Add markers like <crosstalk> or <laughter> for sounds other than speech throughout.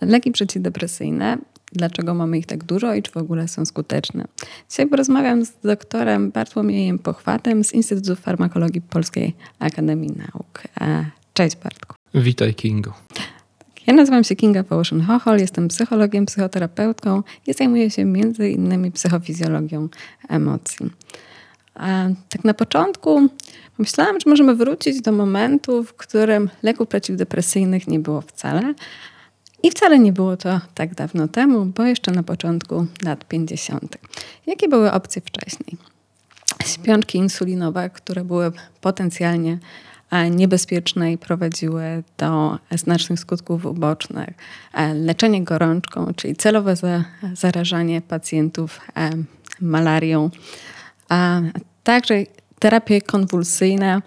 leki przeciwdepresyjne, dlaczego mamy ich tak dużo i czy w ogóle są skuteczne. Dzisiaj porozmawiam z doktorem Bartłomiejem Pochwatem z Instytutu Farmakologii Polskiej Akademii Nauk. E, cześć Bartku. Witaj Kingo. Ja nazywam się Kinga Połoszyn-Hochol, jestem psychologiem, psychoterapeutką i zajmuję się między innymi psychofizjologią emocji. A tak na początku myślałam, że możemy wrócić do momentu, w którym leków przeciwdepresyjnych nie było wcale. I wcale nie było to tak dawno temu, bo jeszcze na początku lat 50. Jakie były opcje wcześniej? Śpiączki insulinowe, które były potencjalnie niebezpieczne i prowadziły do znacznych skutków ubocznych. E, leczenie gorączką, czyli celowe zarażanie pacjentów e, malarią, a także terapie konwulsyjne, e,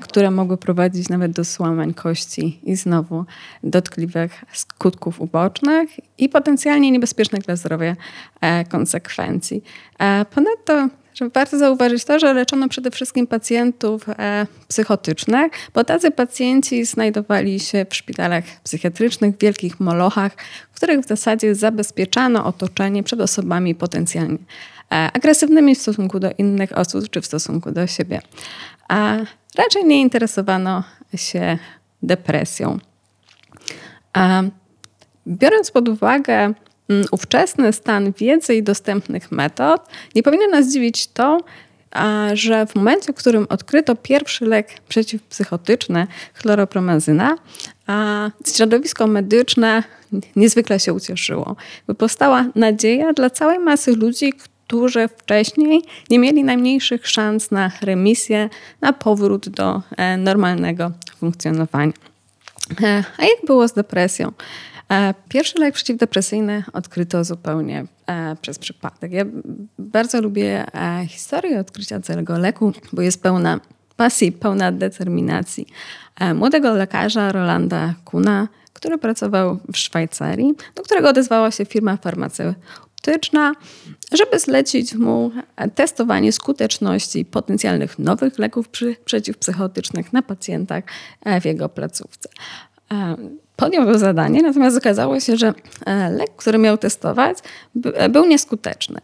które mogły prowadzić nawet do złamań kości i znowu dotkliwych skutków ubocznych i potencjalnie niebezpiecznych dla zdrowia konsekwencji. Ponadto żeby warto zauważyć to, że leczono przede wszystkim pacjentów e, psychotycznych, bo tacy pacjenci znajdowali się w szpitalach psychiatrycznych, w wielkich molochach, w których w zasadzie zabezpieczano otoczenie przed osobami potencjalnie e, agresywnymi w stosunku do innych osób czy w stosunku do siebie. Raczej nie interesowano się depresją. Biorąc pod uwagę Mm, ówczesny stan wiedzy i dostępnych metod, nie powinno nas dziwić to, że w momencie, w którym odkryto pierwszy lek przeciwpsychotyczny, chloropromazyna, środowisko medyczne niezwykle się ucieszyło. By powstała nadzieja dla całej masy ludzi, którzy wcześniej nie mieli najmniejszych szans na remisję, na powrót do e, normalnego funkcjonowania. E, a jak było z depresją? E, pierwszy lek przeciwdepresyjny odkryto zupełnie przez przypadek. Ja bardzo lubię historię odkrycia całego leku, bo jest pełna pasji, pełna determinacji młodego lekarza Rolanda Kuna, który pracował w Szwajcarii, do którego odezwała się firma farmaceutyczna, żeby zlecić mu testowanie skuteczności potencjalnych nowych leków przeciwpsychotycznych na pacjentach w jego placówce podjął zadanie, natomiast okazało się, że e, lek, który miał testować, e, był nieskuteczny.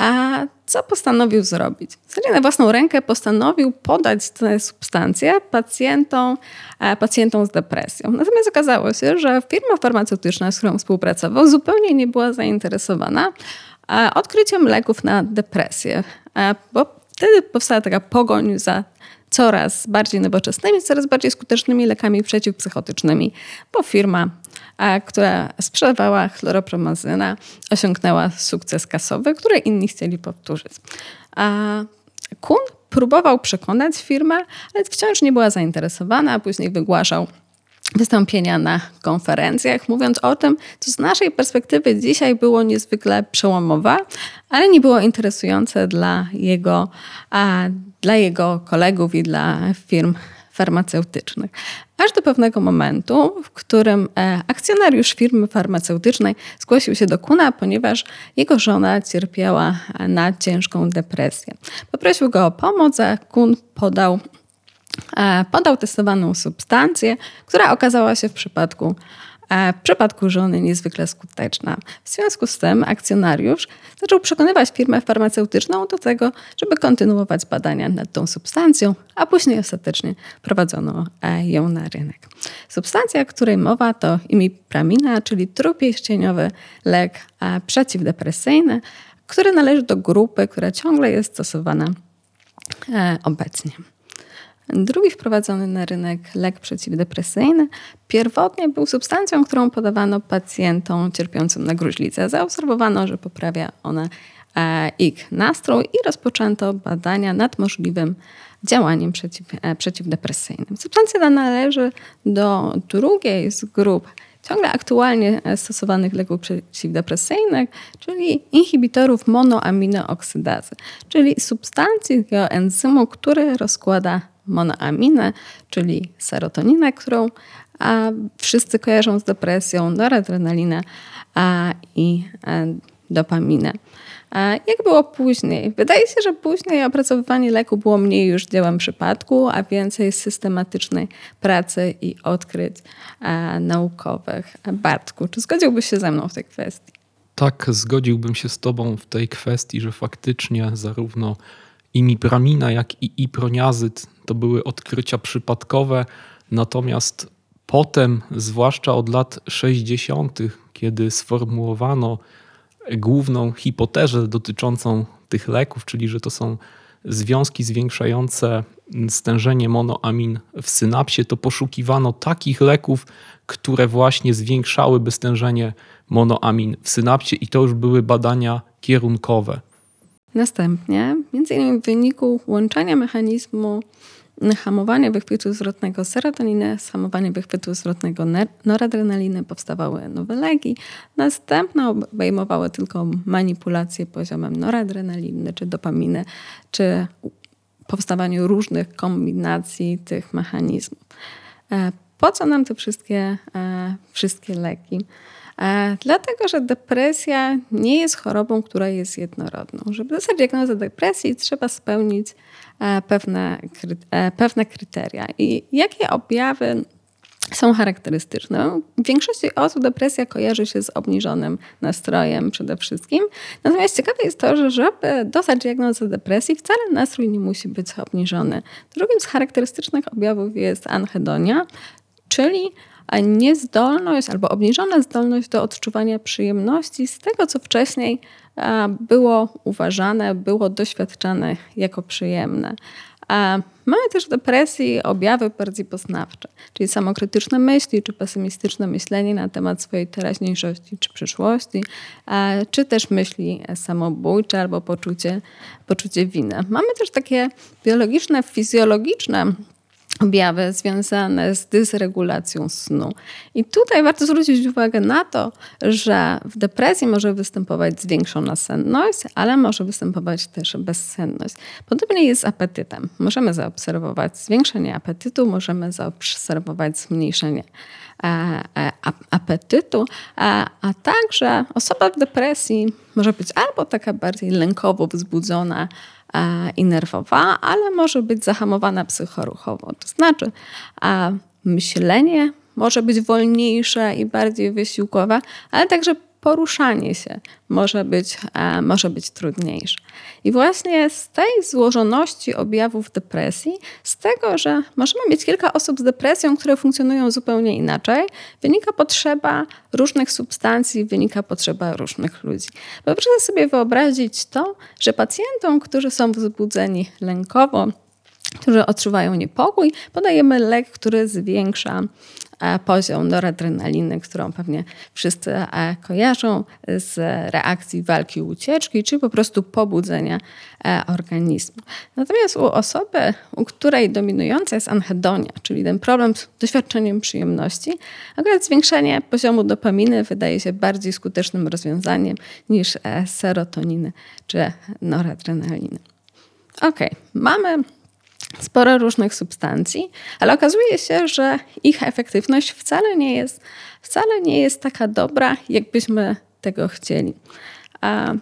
A co postanowił zrobić? W na własną rękę postanowił podać tę substancję pacjentom, e, pacjentom z depresją. Natomiast okazało się, że firma farmaceutyczna, z którą współpracował, zupełnie nie była zainteresowana odkryciem leków na depresję, bo wtedy powstała taka pogoń za coraz bardziej nowoczesnymi, coraz bardziej skutecznymi lekami przeciwpsychotycznymi, bo firma, która sprzedawała chloropromazyna, osiągnęła sukces kasowy, który inni chcieli powtórzyć. A Kun próbował przekonać firmę, ale wciąż nie była zainteresowana, a później wygłaszał wystąpienia na konferencjach, mówiąc o tym, co z naszej perspektywy dzisiaj było niezwykle przełomowe, ale nie było interesujące dla jego, a, dla jego kolegów i dla firm farmaceutycznych. Aż do pewnego momentu, w którym e, akcjonariusz firmy farmaceutycznej zgłosił się do Kuna, ponieważ jego żona cierpiała na ciężką depresję. Poprosił go o pomoc, a Kun podał E, podał testowaną substancję, która okazała się w przypadku, w przypadku żony niezwykle skuteczna. W związku z tym akcjonariusz zaczął przekonywać firmę farmaceutyczną do tego, żeby kontynuować badania nad tą substancją, a później ostatecznie prowadzono e, ją na rynek. Substancja, o której mowa to imipramina, czyli trupieszczeniowy lek przeciwdepresyjny, który należy do grupy, która ciągle jest stosowana obecnie. Drugi wprowadzony na rynek lek przeciwdepresyjny pierwotnie był substancją, którą podawano pacjentom cierpiącym na gruźlicę. Zaobserwowano, że poprawia ona e, ich nastrój i rozpoczęto badania nad możliwym działaniem przeciw, e, przeciwdepresyjnym. Substancja ta należy do drugiej z grup ciągle aktualnie stosowanych leków przeciwdepresyjnych, czyli inhibitorów monoaminooksydazy, czyli substancji enzymu, który rozkłada monoaminę, czyli serotoninę, którą a, wszyscy kojarzą z depresją, noradrenalinę a, i a, dopaminę. Jak było później? Wydaje się, że później opracowywanie leku było mniej już dziełem przypadku, a więcej systematycznej pracy i odkryć naukowych. Bartku, czy zgodziłbyś się ze mną w tej kwestii? Tak, zgodziłbym się z Tobą w tej kwestii, że faktycznie zarówno imipramina, jak i iproniazyt to były odkrycia przypadkowe, natomiast potem, zwłaszcza od lat 60., kiedy sformułowano główną hipotezę dotyczącą tych leków, czyli że to są związki zwiększające stężenie monoamin w synapsie, to poszukiwano takich leków, które właśnie zwiększałyby stężenie monoamin w synapsie i to już były badania kierunkowe. Następnie, innymi w wyniku łączenia mechanizmu hamowania wychwytu zwrotnego serotoniny, hamowania wychwytu zwrotnego noradrenaliny powstawały nowe leki. Następne obejmowały tylko manipulację poziomem noradrenaliny czy dopaminy, czy powstawaniu różnych kombinacji tych mechanizmów. E, po co nam te wszystkie, e, wszystkie leki? E, dlatego, że depresja nie jest chorobą, która jest jednorodną. Żeby dostać diagnozę depresji, trzeba spełnić e, pewne, e, pewne kryteria. I jakie objawy są charakterystyczne. W większości osób depresja kojarzy się z obniżonym nastrojem przede wszystkim. Natomiast ciekawe jest to, że żeby dostać diagnozę depresji, wcale nastrój nie musi być obniżony. Drugim z charakterystycznych objawów jest anhedonia, czyli niezdolność albo obniżona zdolność do odczuwania przyjemności z tego, co wcześniej było uważane, było doświadczane jako przyjemne. Mamy też depresji objawy bardziej poznawcze, czyli samokrytyczne myśli, czy pesymistyczne myślenie na temat swojej teraźniejszości czy przyszłości, czy też myśli samobójcze albo poczucie, poczucie winy. Mamy też takie biologiczne, fizjologiczne objawy związane z dysregulacją snu. I tutaj warto zwrócić uwagę na to, że w depresji może występować zwiększona senność, ale może występować też bezsenność. Podobnie jest z apetytem. Możemy zaobserwować zwiększenie apetytu, możemy zaobserwować zmniejszenie e, e, apetytu, a, a także osoba w depresji może być albo taka bardziej lękowo wzbudzona, i nerwowa, ale może być zahamowana psychoruchowo. To znaczy, myślenie może być wolniejsze i bardziej wysiłkowe, ale także poruszanie się może być, e, może być trudniejsze. I właśnie z tej złożoności objawów depresji, z tego, że możemy mieć kilka osób z depresją, które funkcjonują zupełnie inaczej, wynika potrzeba różnych substancji, wynika potrzeba różnych ludzi. Bo proszę sobie wyobrazić to, że pacjentom, którzy są wzbudzeni lękowo, którzy odczuwają niepokój, podajemy lek, który zwiększa poziom noradrenaliny, którą pewnie wszyscy e, kojarzą z reakcji walki ucieczki, czy po prostu pobudzenia e, organizmu. Natomiast u osoby, u której dominująca jest anhedonia, czyli ten problem z doświadczeniem przyjemności, akurat zwiększenie poziomu dopaminy wydaje się bardziej skutecznym rozwiązaniem niż serotoniny czy noradrenaliny. Ok, mamy sporo różnych substancji, ale okazuje się, że ich efektywność wcale nie jest, wcale nie jest taka dobra, jakbyśmy tego chcieli. A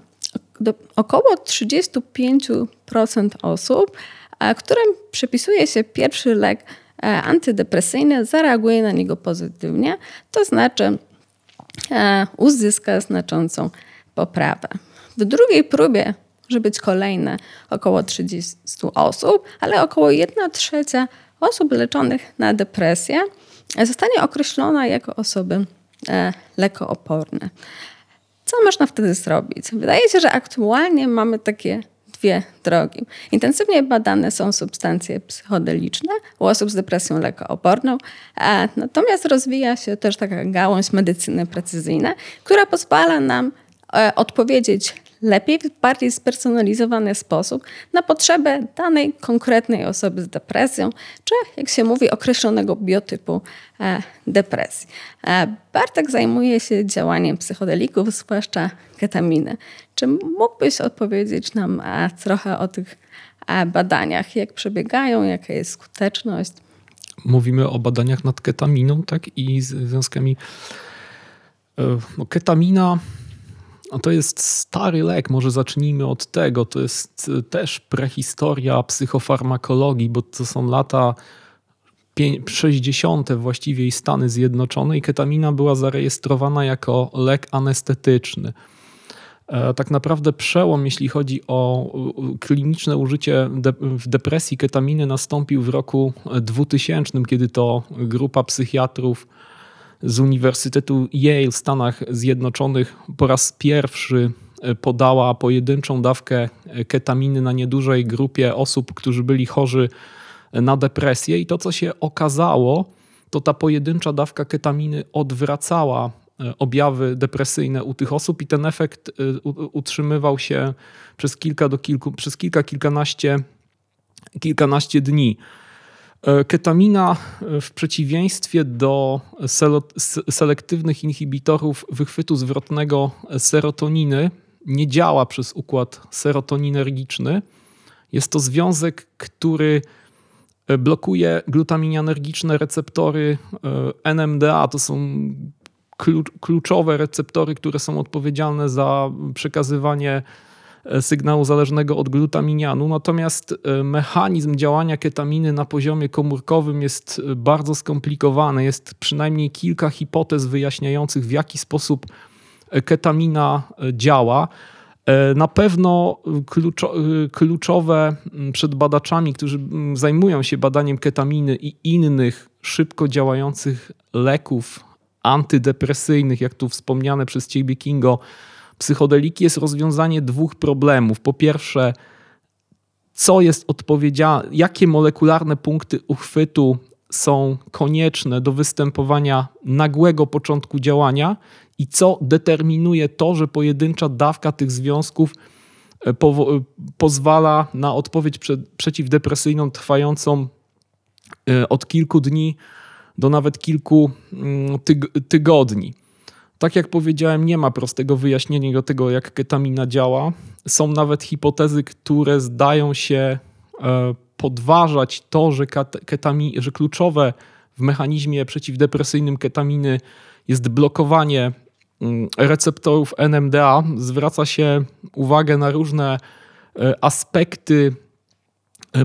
do, około 35% osób, a którym przypisuje się pierwszy lek e, antydepresyjny, zareaguje na niego pozytywnie, to znaczy e, uzyska znaczącą poprawę. W drugiej próbie może być kolejne około 30 osób, ale około 1 trzecia osób leczonych na depresję zostanie określona jako osoby e, lekooporne. Co można wtedy zrobić? Wydaje się, że aktualnie mamy takie dwie drogi. Intensywnie badane są substancje psychodeliczne u osób z depresją lekooporną, natomiast rozwija się też taka gałąź medycyny precyzyjnej, która pozwala nam e, odpowiedzieć lepiej, w bardziej spersonalizowany sposób na potrzebę danej konkretnej osoby z depresją, czy jak się mówi, określonego biotypu e, depresji. E, Bartek zajmuje się działaniem psychodelików, zwłaszcza ketaminy. Czy mógłbyś odpowiedzieć nam e, trochę o tych badaniach, jak przebiegają, jaka jest skuteczność? Mówimy o badaniach nad ketaminą, tak, i związkami. No, ketamina A to jest stary lek, może zacznijmy od tego. To jest też prehistoria psychofarmakologii, bo to są lata 60. właściwie i Stany Zjednoczone i ketamina była zarejestrowana jako lek anestetyczny. E, tak naprawdę przełom, jeśli chodzi o kliniczne użycie w depresji ketaminy, nastąpił w roku 2000, kiedy to grupa psychiatrów z Uniwersytetu Yale w Stanach Zjednoczonych po raz pierwszy e, podała pojedynczą dawkę ketaminy na niedużej grupie osób, którzy byli chorzy na depresję. I to, co się okazało, to ta pojedyncza dawka ketaminy odwracała e, objawy depresyjne u tych osób i ten efekt e, utrzymywał się przez kilka do kilku, przez kilka, kilkanaście, kilkanaście dni. E, ketamina w przeciwieństwie do selektywnych inhibitorów wychwytu zwrotnego serotoniny nie działa przez układ serotoninergiczny. Jest to związek, który E, blokuje glutaminianergiczne receptory e, NMDA. To są kluczowe receptory, które są odpowiedzialne za przekazywanie e, sygnału zależnego od glutaminianu. Natomiast mechanizm działania ketaminy na poziomie komórkowym jest bardzo skomplikowany. Jest przynajmniej kilka hipotez wyjaśniających, w jaki sposób ketamina działa. E, na pewno kluczowe przed badaczami, którzy zajmują się badaniem ketaminy i innych szybko działających leków antydepresyjnych, jak tu wspomniane przez ciebie Kingo, psychodeliki, jest rozwiązanie dwóch problemów. Po pierwsze, co jest odpowiedzialne, jakie molekularne punkty uchwytu są konieczne do występowania nagłego początku działania i co determinuje to, że pojedyncza dawka tych związków e, po, e, pozwala na odpowiedź przeciwdepresyjną trwającą e, od kilku dni do nawet kilku mm, tyg tygodni. Tak jak powiedziałem, nie ma prostego wyjaśnienia do tego, jak ketamina działa. Są nawet hipotezy, które zdają się podważać to, że, ketami, że kluczowe w mechanizmie przeciwdepresyjnym ketaminy jest blokowanie mm, receptorów NMDA. Zwraca się uwagę na różne e, aspekty e,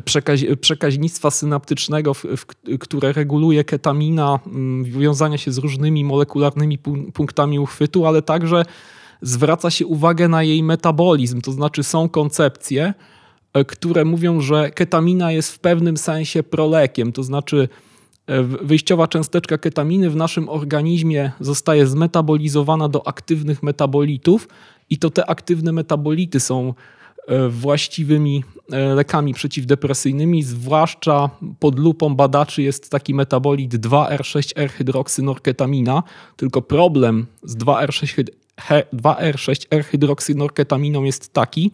przekaź, przekaźnictwa synaptycznego, w, w, które reguluje ketamina, mm, wiązania się z różnymi molekularnymi punktami uchwytu, ale także zwraca się uwagę na jej metabolizm. To znaczy są koncepcje, E, które mówią, że ketamina jest w pewnym sensie prolekiem, to znaczy e, wyjściowa cząsteczka ketaminy w naszym organizmie zostaje zmetabolizowana do aktywnych metabolitów i to te aktywne metabolity są e, właściwymi lekami przeciwdepresyjnymi, zwłaszcza pod lupą badaczy jest taki metabolit 2R6-R-hydroksynorketamina, tylko problem z 2R6-R-hydroksynorketaminą jest taki,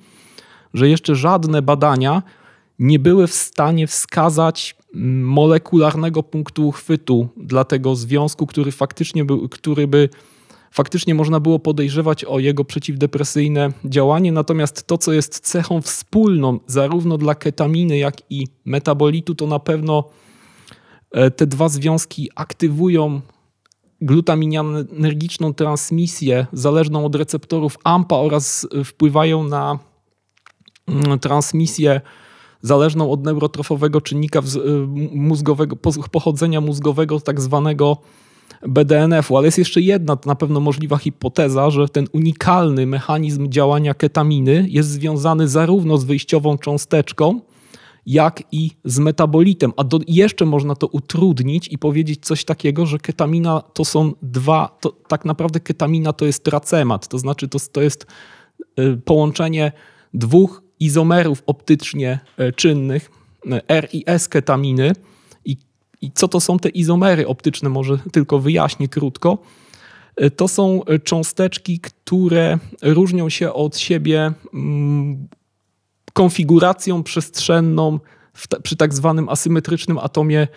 że jeszcze żadne badania nie były w stanie wskazać molekularnego punktu uchwytu dla tego związku, który faktycznie był, który by faktycznie można było podejrzewać o jego przeciwdepresyjne działanie. Natomiast to, co jest cechą wspólną zarówno dla ketaminy, jak i metabolitu, to na pewno e, te dwa związki aktywują glutaminianergiczną transmisję zależną od receptorów AMPA oraz wpływają na Mm, transmisję zależną od neurotrofowego czynnika y, mózgowego, pochodzenia mózgowego, tak zwanego BDNF-u. Ale jest jeszcze jedna na pewno możliwa hipoteza, że ten unikalny mechanizm działania ketaminy jest związany zarówno z wyjściową cząsteczką, jak i z metabolitem. A do, jeszcze można to utrudnić i powiedzieć coś takiego, że ketamina to są dwa, to, tak naprawdę ketamina to jest tracemat, to znaczy to, to jest y, połączenie dwóch izomerów optycznie e, czynnych, e, R i S ketaminy. I, co to są te izomery optyczne, może tylko wyjaśnię krótko. E, to są cząsteczki, które różnią się od siebie mm, konfiguracją przestrzenną przy tak zwanym asymetrycznym atomie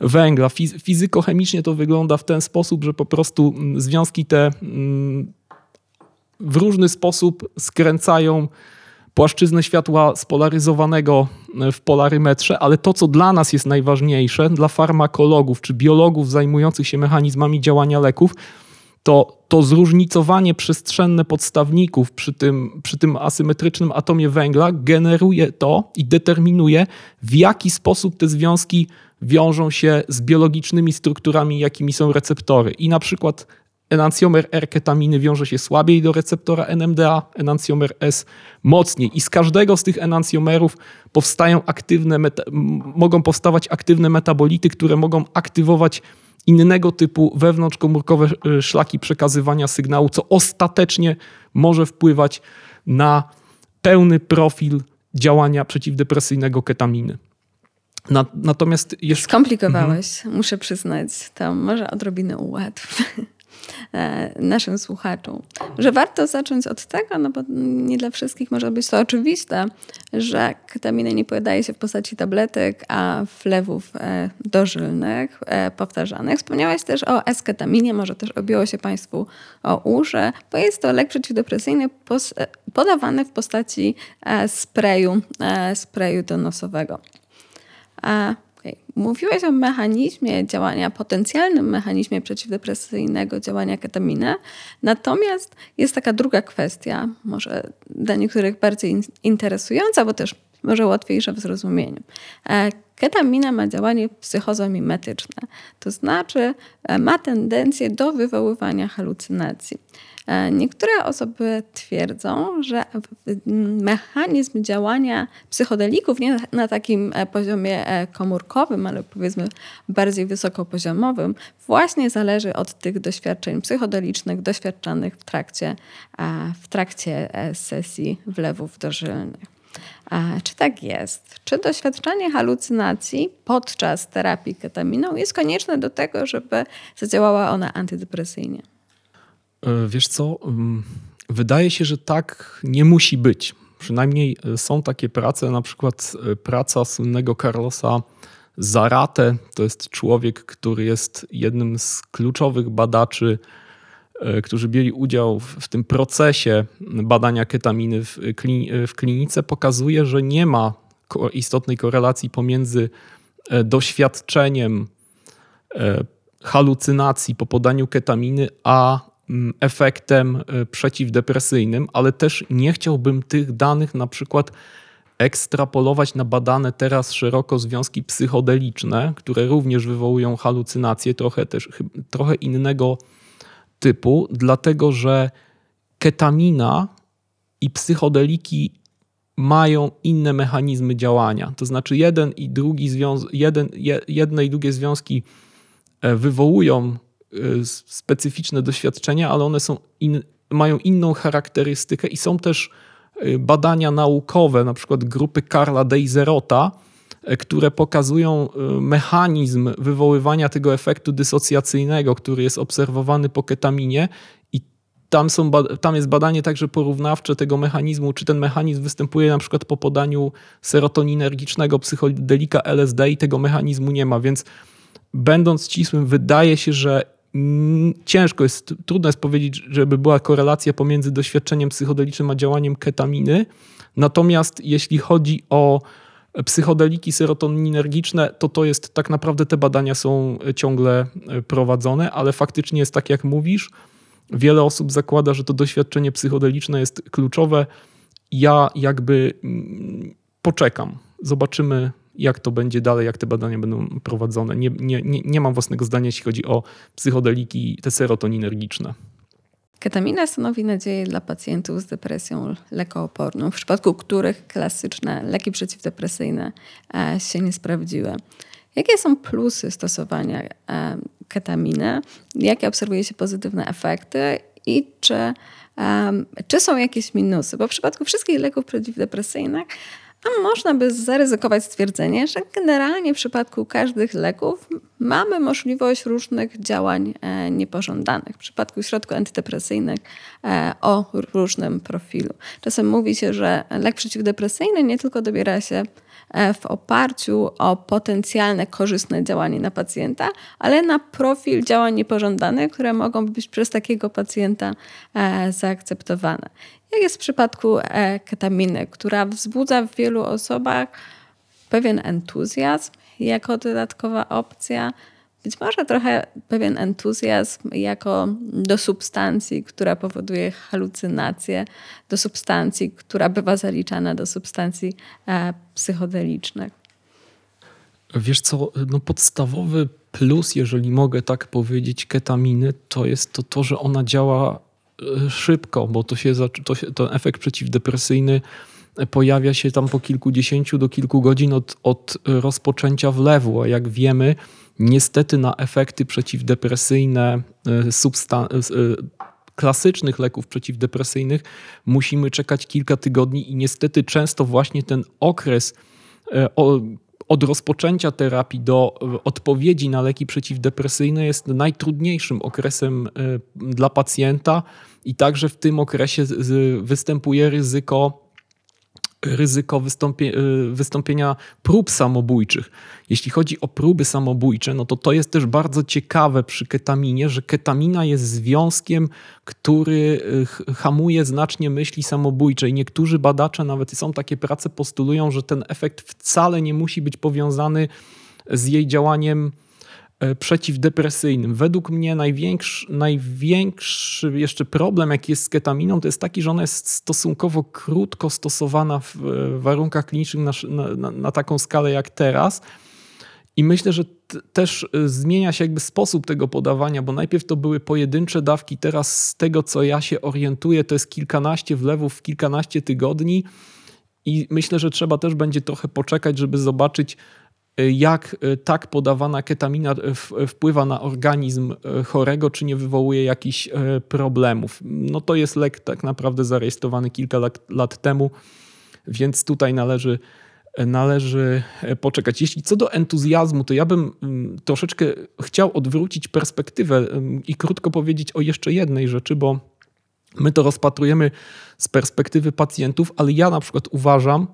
węgla. Fizykochemicznie to wygląda w ten sposób, że po prostu mm, związki te mm, w różny sposób skręcają płaszczyznę światła spolaryzowanego w polarymetrze, ale to, co dla nas jest najważniejsze, dla farmakologów czy biologów zajmujących się mechanizmami działania leków, to to zróżnicowanie przestrzenne podstawników przy tym, przy tym asymetrycznym atomie węgla generuje to i determinuje, w jaki sposób te związki wiążą się z biologicznymi strukturami, jakimi są receptory. I na przykład enancjomer R-ketaminy wiąże się słabiej do receptora NMDA, enancjomer S mocniej. I z każdego z tych enancjomerów powstają aktywne, mogą powstawać aktywne metabolity, które mogą aktywować innego typu wewnątrzkomórkowe e, szlaki przekazywania sygnału, co ostatecznie może wpływać na pełny profil działania przeciwdepresyjnego ketaminy. natomiast jeszcze... Skomplikowałeś, mhm. muszę przyznać. To może odrobinę ułatw. <laughs> E, naszym słuchaczom, że warto zacząć od tego, no bo nie dla wszystkich może być to oczywiste, że ketaminy nie podaje się w postaci tabletek, a wlewów e, dożylnych, e, powtarzanych. Wspomniałaś też o esketaminie, może też obiło się Państwu o uszy, bo jest to lek przeciwdepresyjny podawany w postaci sprayu, sprayu donosowego. Okay. Mówiłeś o mechanizmie działania, potencjalnym mechanizmie przeciwdepresyjnego działania ketaminy, natomiast jest taka druga kwestia, może dla niektórych bardziej interesująca, bo też może łatwiejsza w zrozumieniu. E, ketamina ma działanie psychozomimetyczne, to znaczy e, ma tendencję do wywoływania halucynacji. E, niektóre osoby twierdzą, że mechanizm działania psychodelików nie na takim e, poziomie e, komórkowym, ale powiedzmy bardziej wysokopoziomowym, właśnie zależy od tych doświadczeń psychodelicznych doświadczanych w trakcie, w trakcie sesji wlewów dożylnych. Czy tak jest? Czy doświadczanie halucynacji podczas terapii ketaminą jest konieczne do tego, żeby zadziałała ona antydepresyjnie? E, wiesz co? Wydaje się, że tak nie musi być. Przynajmniej e, są takie prace, na przykład e, praca słynnego Carlosa Zarate. To jest człowiek, który jest jednym z kluczowych badaczy, którzy mieli udział w, tym procesie badania ketaminy w, klinice. Pokazuje, że nie ma istotnej korelacji pomiędzy doświadczeniem halucynacji po podaniu ketaminy, a efektem e, przeciwdepresyjnym, ale też nie chciałbym tych danych na przykład ekstrapolować na badane teraz szeroko związki psychodeliczne, które również wywołują halucynacje, trochę też trochę innego typu, dlatego że ketamina i psychodeliki mają inne mechanizmy działania. To znaczy jeden i drugi związ- jeden, jedne i drugie związki e, wywołują Y, specyficzne doświadczenia, ale one są in, mają inną charakterystykę i są też y, badania naukowe, na przykład grupy Karla Deizerota, y, które pokazują mechanizm wywoływania tego efektu dysocjacyjnego, który jest obserwowany po ketaminie i tam, są, tam jest badanie także porównawcze tego mechanizmu, czy ten mechanizm występuje na przykład po podaniu serotoninergicznego psychodelika LSD i tego mechanizmu nie ma, więc będąc ścisłym, wydaje się, że ciężko jest, trudno jest powiedzieć, żeby była korelacja pomiędzy doświadczeniem psychodelicznym a działaniem ketaminy. Natomiast jeśli chodzi o psychodeliki serotoninergiczne, to to jest tak naprawdę te badania są ciągle e, prowadzone, ale faktycznie jest tak jak mówisz. Wiele osób zakłada, że to doświadczenie psychodeliczne jest kluczowe. Ja jakby mm, poczekam. Zobaczymy, jak to będzie dalej, jak te badania będą prowadzone. Nie, nie, nie, nie mam własnego zdania, jeśli chodzi o psychodeliki, te serotoninergiczne. Ketamina stanowi nadzieję dla pacjentów z depresją lekooporną, w przypadku których klasyczne leki przeciwdepresyjne e, się nie sprawdziły. Jakie są plusy stosowania e, ketaminy? Jakie obserwuje się pozytywne efekty i czy, czy są jakieś minusy? Bo w przypadku wszystkich leków przeciwdepresyjnych a można by zaryzykować stwierdzenie, że generalnie w przypadku każdych leków mamy możliwość różnych działań e, niepożądanych. W przypadku środków antydepresyjnych e, o różnym profilu. Czasem mówi się, że lek przeciwdepresyjny nie tylko dobiera się w oparciu o potencjalne korzystne działanie na pacjenta, ale na profil działań niepożądanych, które mogą być przez takiego pacjenta e, zaakceptowane. Jak jest w przypadku e, ketaminy, która wzbudza w wielu osobach pewien entuzjazm jako dodatkowa opcja, być może trochę pewien entuzjazm jako do substancji, która powoduje halucynacje, do substancji, która bywa zaliczana do substancji e, psychodelicznych. Wiesz co, no podstawowy plus, jeżeli mogę tak powiedzieć, ketaminy, to jest to, to że ona działa e, szybko, bo to się, to się, ten efekt przeciwdepresyjny pojawia się tam po kilkudziesięciu do kilku godzin od, od rozpoczęcia wlewu, a jak wiemy, niestety na efekty przeciwdepresyjne e, substan- e, klasycznych leków przeciwdepresyjnych musimy czekać kilka tygodni i niestety często właśnie ten okres od rozpoczęcia terapii do e, odpowiedzi na leki przeciwdepresyjne jest najtrudniejszym okresem e, dla pacjenta i także w tym okresie występuje ryzyko ryzyko wystąpie, y, wystąpienia prób samobójczych. Jeśli chodzi o próby samobójcze, no to to jest też bardzo ciekawe przy ketaminie, że ketamina jest związkiem, który y, hamuje znacznie myśli samobójcze i niektórzy badacze, nawet są takie prace, postulują, że ten efekt wcale nie musi być powiązany z jej działaniem przeciwdepresyjnym. Według mnie największy, największy jeszcze problem, jaki jest z ketaminą, to jest taki, że ona jest stosunkowo krótko stosowana w warunkach klinicznych na, na, na taką skalę jak teraz. I myślę, że też e, zmienia się jakby sposób tego podawania, bo najpierw to były pojedyncze dawki, teraz z tego co ja się orientuję, to jest kilkanaście wlewów kilkanaście tygodni. I myślę, że trzeba też będzie trochę poczekać, żeby zobaczyć, jak e, tak podawana ketamina wpływa na organizm chorego, czy nie wywołuje jakichś problemów. No to jest lek tak naprawdę zarejestrowany kilka lat, lat temu, więc tutaj należy należy poczekać. Jeśli co do entuzjazmu, to ja bym mm, troszeczkę chciał odwrócić perspektywę mm, i krótko powiedzieć o jeszcze jednej rzeczy, bo my to rozpatrujemy z perspektywy pacjentów, ale ja na przykład uważam,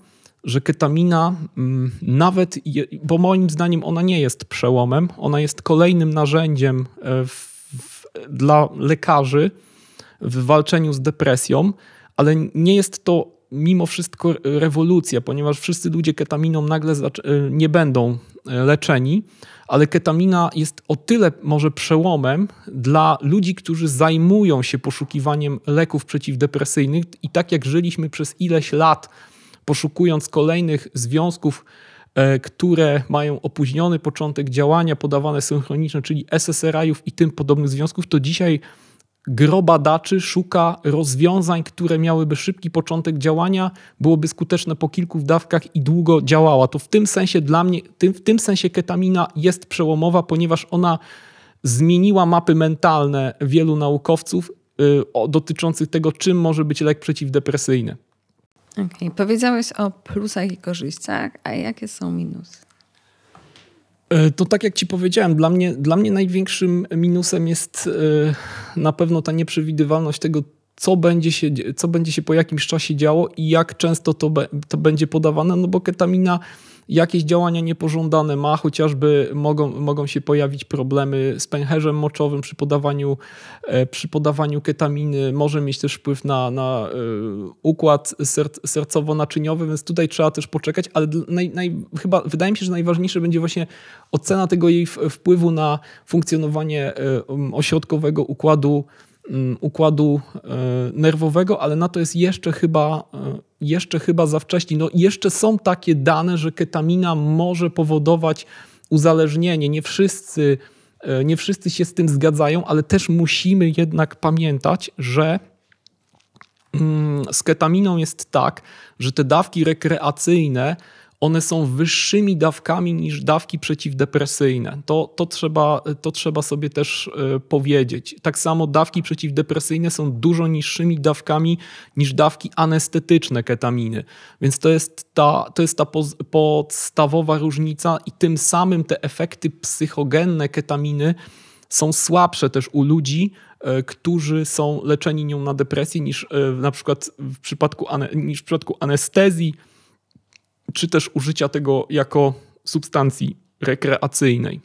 że ketamina mm, nawet, bo moim zdaniem ona nie jest przełomem, ona jest kolejnym narzędziem e, w, w, dla lekarzy w walczeniu z depresją, ale nie jest to mimo wszystko rewolucja, ponieważ wszyscy ludzie ketaminą nagle e, nie będą e, leczeni, ale ketamina jest o tyle może przełomem dla ludzi, którzy zajmują się poszukiwaniem leków przeciwdepresyjnych i tak jak żyliśmy przez ileś lat poszukując kolejnych związków, e, które mają opóźniony początek działania, podawane synchroniczne, czyli SSRI-ów i tym podobnych związków, to dzisiaj gro badaczy szuka rozwiązań, które miałyby szybki początek działania, byłoby skuteczne po kilku dawkach i długo działała. To w tym sensie dla mnie, w tym sensie ketamina jest przełomowa, ponieważ ona zmieniła mapy mentalne wielu naukowców y, dotyczących tego, czym może być lek przeciwdepresyjny. Okay. Powiedziałeś o plusach i korzyściach, a jakie są minusy? E, to tak jak ci powiedziałem, dla mnie, dla mnie największym minusem jest e, na pewno ta nieprzewidywalność tego, co będzie, się, co będzie się po jakimś czasie działo i jak często to, be, to będzie podawane, no bo ketamina jakieś działania niepożądane ma, chociażby mogą, mogą się pojawić problemy z pęcherzem moczowym przy podawaniu, e, przy podawaniu ketaminy, może mieć też wpływ na, na e, układ sercowo-naczyniowy, więc tutaj trzeba też poczekać, ale naj, naj, chyba wydaje mi się, że najważniejsze będzie właśnie ocena tego jej wpływu na funkcjonowanie e, ośrodkowego układu układu nerwowego, ale na to jest jeszcze chyba, jeszcze chyba za wcześnie. No, jeszcze są takie dane, że ketamina może powodować uzależnienie. Nie wszyscy, e, nie wszyscy się z tym zgadzają, ale też musimy jednak pamiętać, że mm, z ketaminą jest tak, że te dawki rekreacyjne one są wyższymi dawkami niż dawki przeciwdepresyjne. To, to, trzeba, to trzeba sobie też e, powiedzieć. Tak samo dawki przeciwdepresyjne są dużo niższymi dawkami niż dawki anestetyczne ketaminy. Więc to jest ta, to jest ta podstawowa różnica i tym samym te efekty psychogenne ketaminy są słabsze też u ludzi, e, którzy są leczeni nią na depresję niż e, na przykład w przypadku, niż w przypadku anestezji czy też użycia tego jako substancji rekreacyjnej.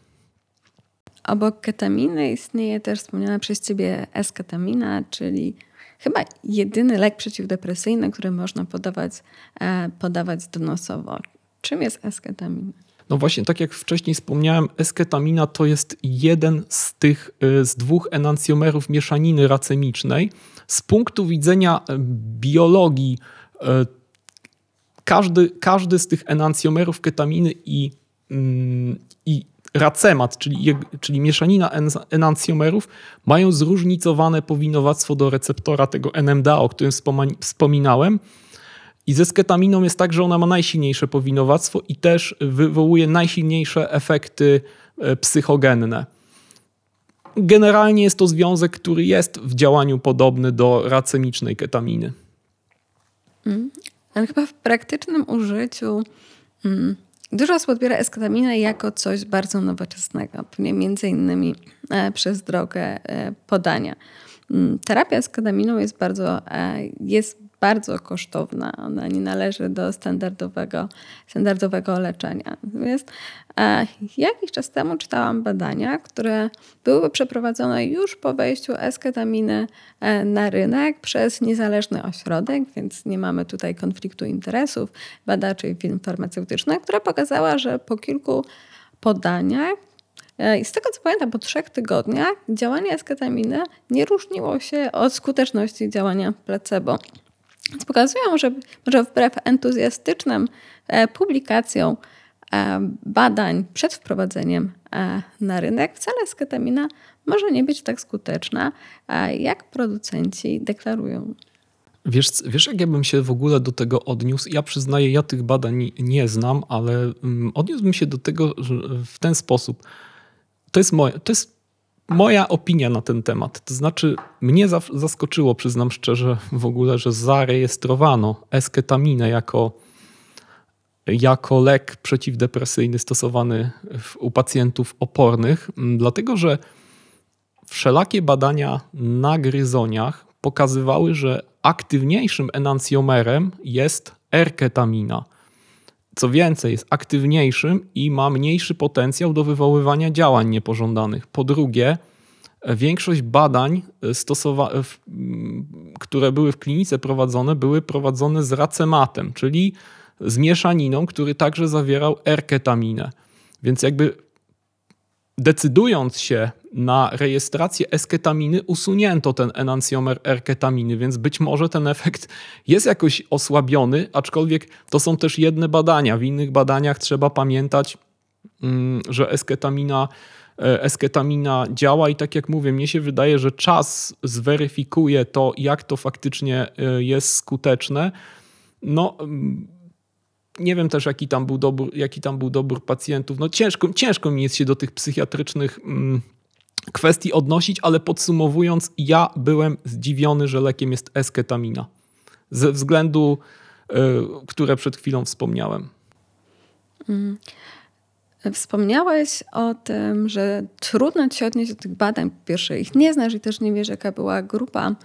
Obok ketaminy istnieje też wspomniana przez ciebie esketamina, czyli chyba jedyny lek przeciwdepresyjny, który można podawać, e, podawać donosowo. Czym jest esketamina? No właśnie, tak jak wcześniej wspomniałem, esketamina to jest jeden z tych, y, z dwóch enancjomerów mieszaniny racemicznej. Z punktu widzenia y, biologii, każdy, każdy z tych enancjomerów ketaminy i, mm, i racemat, czyli, czyli mieszanina enancjomerów, mają zróżnicowane powinowactwo do receptora tego NMDA, o którym wspominałem. I ze sketaminą jest tak, że ona ma najsilniejsze powinowactwo i też wywołuje najsilniejsze efekty e, psychogenne. Generalnie jest to związek, który jest w działaniu podobny do racemicznej ketaminy. Ale chyba w praktycznym użyciu mm, dużo osób odbiera esketaminę jako coś bardzo nowoczesnego, między innymi e, przez drogę e, podania. Mm, terapia esketaminą jest bardzo, e, jest bardzo kosztowna. Ona nie należy do standardowego, standardowego leczenia. Natomiast e, jakiś czas temu czytałam badania, które były przeprowadzone już po wejściu esketaminy e, na rynek przez niezależny ośrodek, więc nie mamy tutaj konfliktu interesów badaczy i firm farmaceutycznych, która pokazała, że po kilku podaniach e, i z tego co pamiętam, po trzech tygodniach działanie esketaminy nie różniło się od skuteczności działania placebo. Więc pokazują, że może wbrew entuzjastycznym e, publikacjom e, badań przed wprowadzeniem e, na rynek, wcale sketamina może nie być tak skuteczna, jak producenci deklarują. Wiesz, wiesz, jak ja bym się w ogóle do tego odniósł? Ja przyznaję, ja tych badań nie znam, ale mm, odniósłbym się do tego w ten sposób. To jest moje, to jest moja opinia na ten temat. To znaczy, mnie zaskoczyło, przyznam szczerze, w ogóle, że zarejestrowano esketaminę jako, jako lek przeciwdepresyjny stosowany w, u pacjentów opornych, dlatego że wszelakie badania na gryzoniach pokazywały, że aktywniejszym enancjomerem jest erketamina. Co więcej, jest aktywniejszym i ma mniejszy potencjał do wywoływania działań niepożądanych. Po drugie, większość badań, stosowa- które były w klinice prowadzone, były prowadzone z racematem, czyli z mieszaniną, który także zawierał erketaminę. Więc jakby decydując się na rejestrację esketaminy, usunięto ten enancjomer erketaminy, więc być może ten efekt jest jakoś osłabiony, aczkolwiek to są też jedne badania. W innych badaniach trzeba pamiętać, mm, że esketamina, e, esketamina działa i tak jak mówię, mnie się wydaje, że czas zweryfikuje to, jak to faktycznie e, jest skuteczne. No, mm, nie wiem też, jaki tam był dobór, jaki tam był dobór pacjentów. No ciężko, ciężko mi jest się do tych psychiatrycznych mm, kwestii odnosić, ale podsumowując, ja byłem zdziwiony, że lekiem jest esketamina. Ze względu, y, które przed chwilą wspomniałem. Mm. Wspomniałeś o tym, że trudno ci odnieść do tych badań. Po pierwsze, ich nie znasz i też nie wiesz, jaka była grupa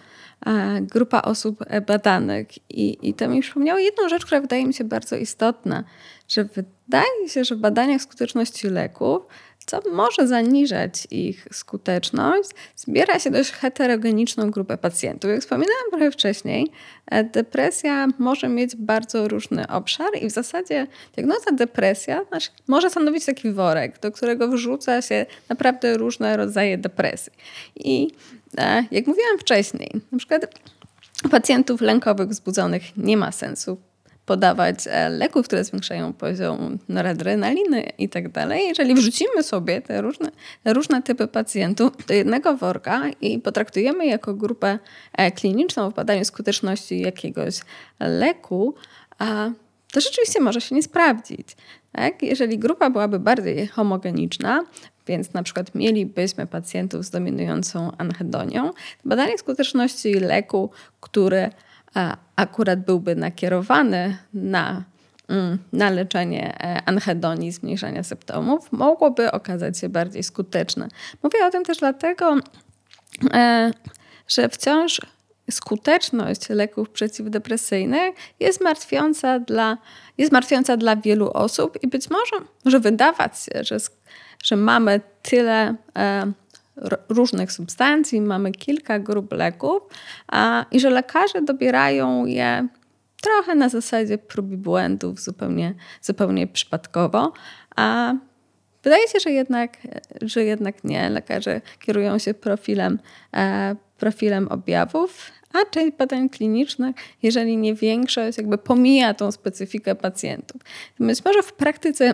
grupa osób badanych. I, I to mi przypomniało jedną rzecz, która wydaje mi się bardzo istotna, że wydaje się, że w badaniach skuteczności leków, co może zaniżać ich skuteczność, zbiera się dość heterogeniczną grupę pacjentów. Jak wspominałam trochę wcześniej, e, depresja może mieć bardzo różny obszar i w zasadzie diagnoza depresja znaczy, może stanowić taki worek, do którego wrzuca się naprawdę różne rodzaje depresji. I E, jak mówiłam wcześniej, na przykład pacjentów lękowych wzbudzonych nie ma sensu podawać e, leków, które zwiększają poziom noradrenaliny i tak dalej. Jeżeli wrzucimy sobie te różne, różne typy pacjentów do jednego worka i potraktujemy jako grupę e, kliniczną w badaniu skuteczności jakiegoś leku, to rzeczywiście może się nie sprawdzić. Tak? Jeżeli grupa byłaby bardziej homogeniczna, więc na przykład mielibyśmy pacjentów z dominującą anhedonią, badanie skuteczności leku, który akurat byłby nakierowany na, mm, na leczenie e, anhedonii, zmniejszania symptomów, mogłoby okazać się bardziej skuteczne. Mówię o tym też dlatego, e, że wciąż skuteczność leków przeciwdepresyjnych jest martwiąca dla, jest martwiąca dla wielu osób i być może może wydawać się, że, że mamy tyle e, różnych substancji, mamy kilka grup leków a, i że lekarze dobierają je trochę na zasadzie prób i błędów, zupełnie, zupełnie przypadkowo, a wydaje się, że jednak, że jednak nie. Lekarze kierują się profilem, e, profilem objawów, a część badań klinicznych, jeżeli nie większość, jakby pomija tą specyfikę pacjentów. Być może w praktyce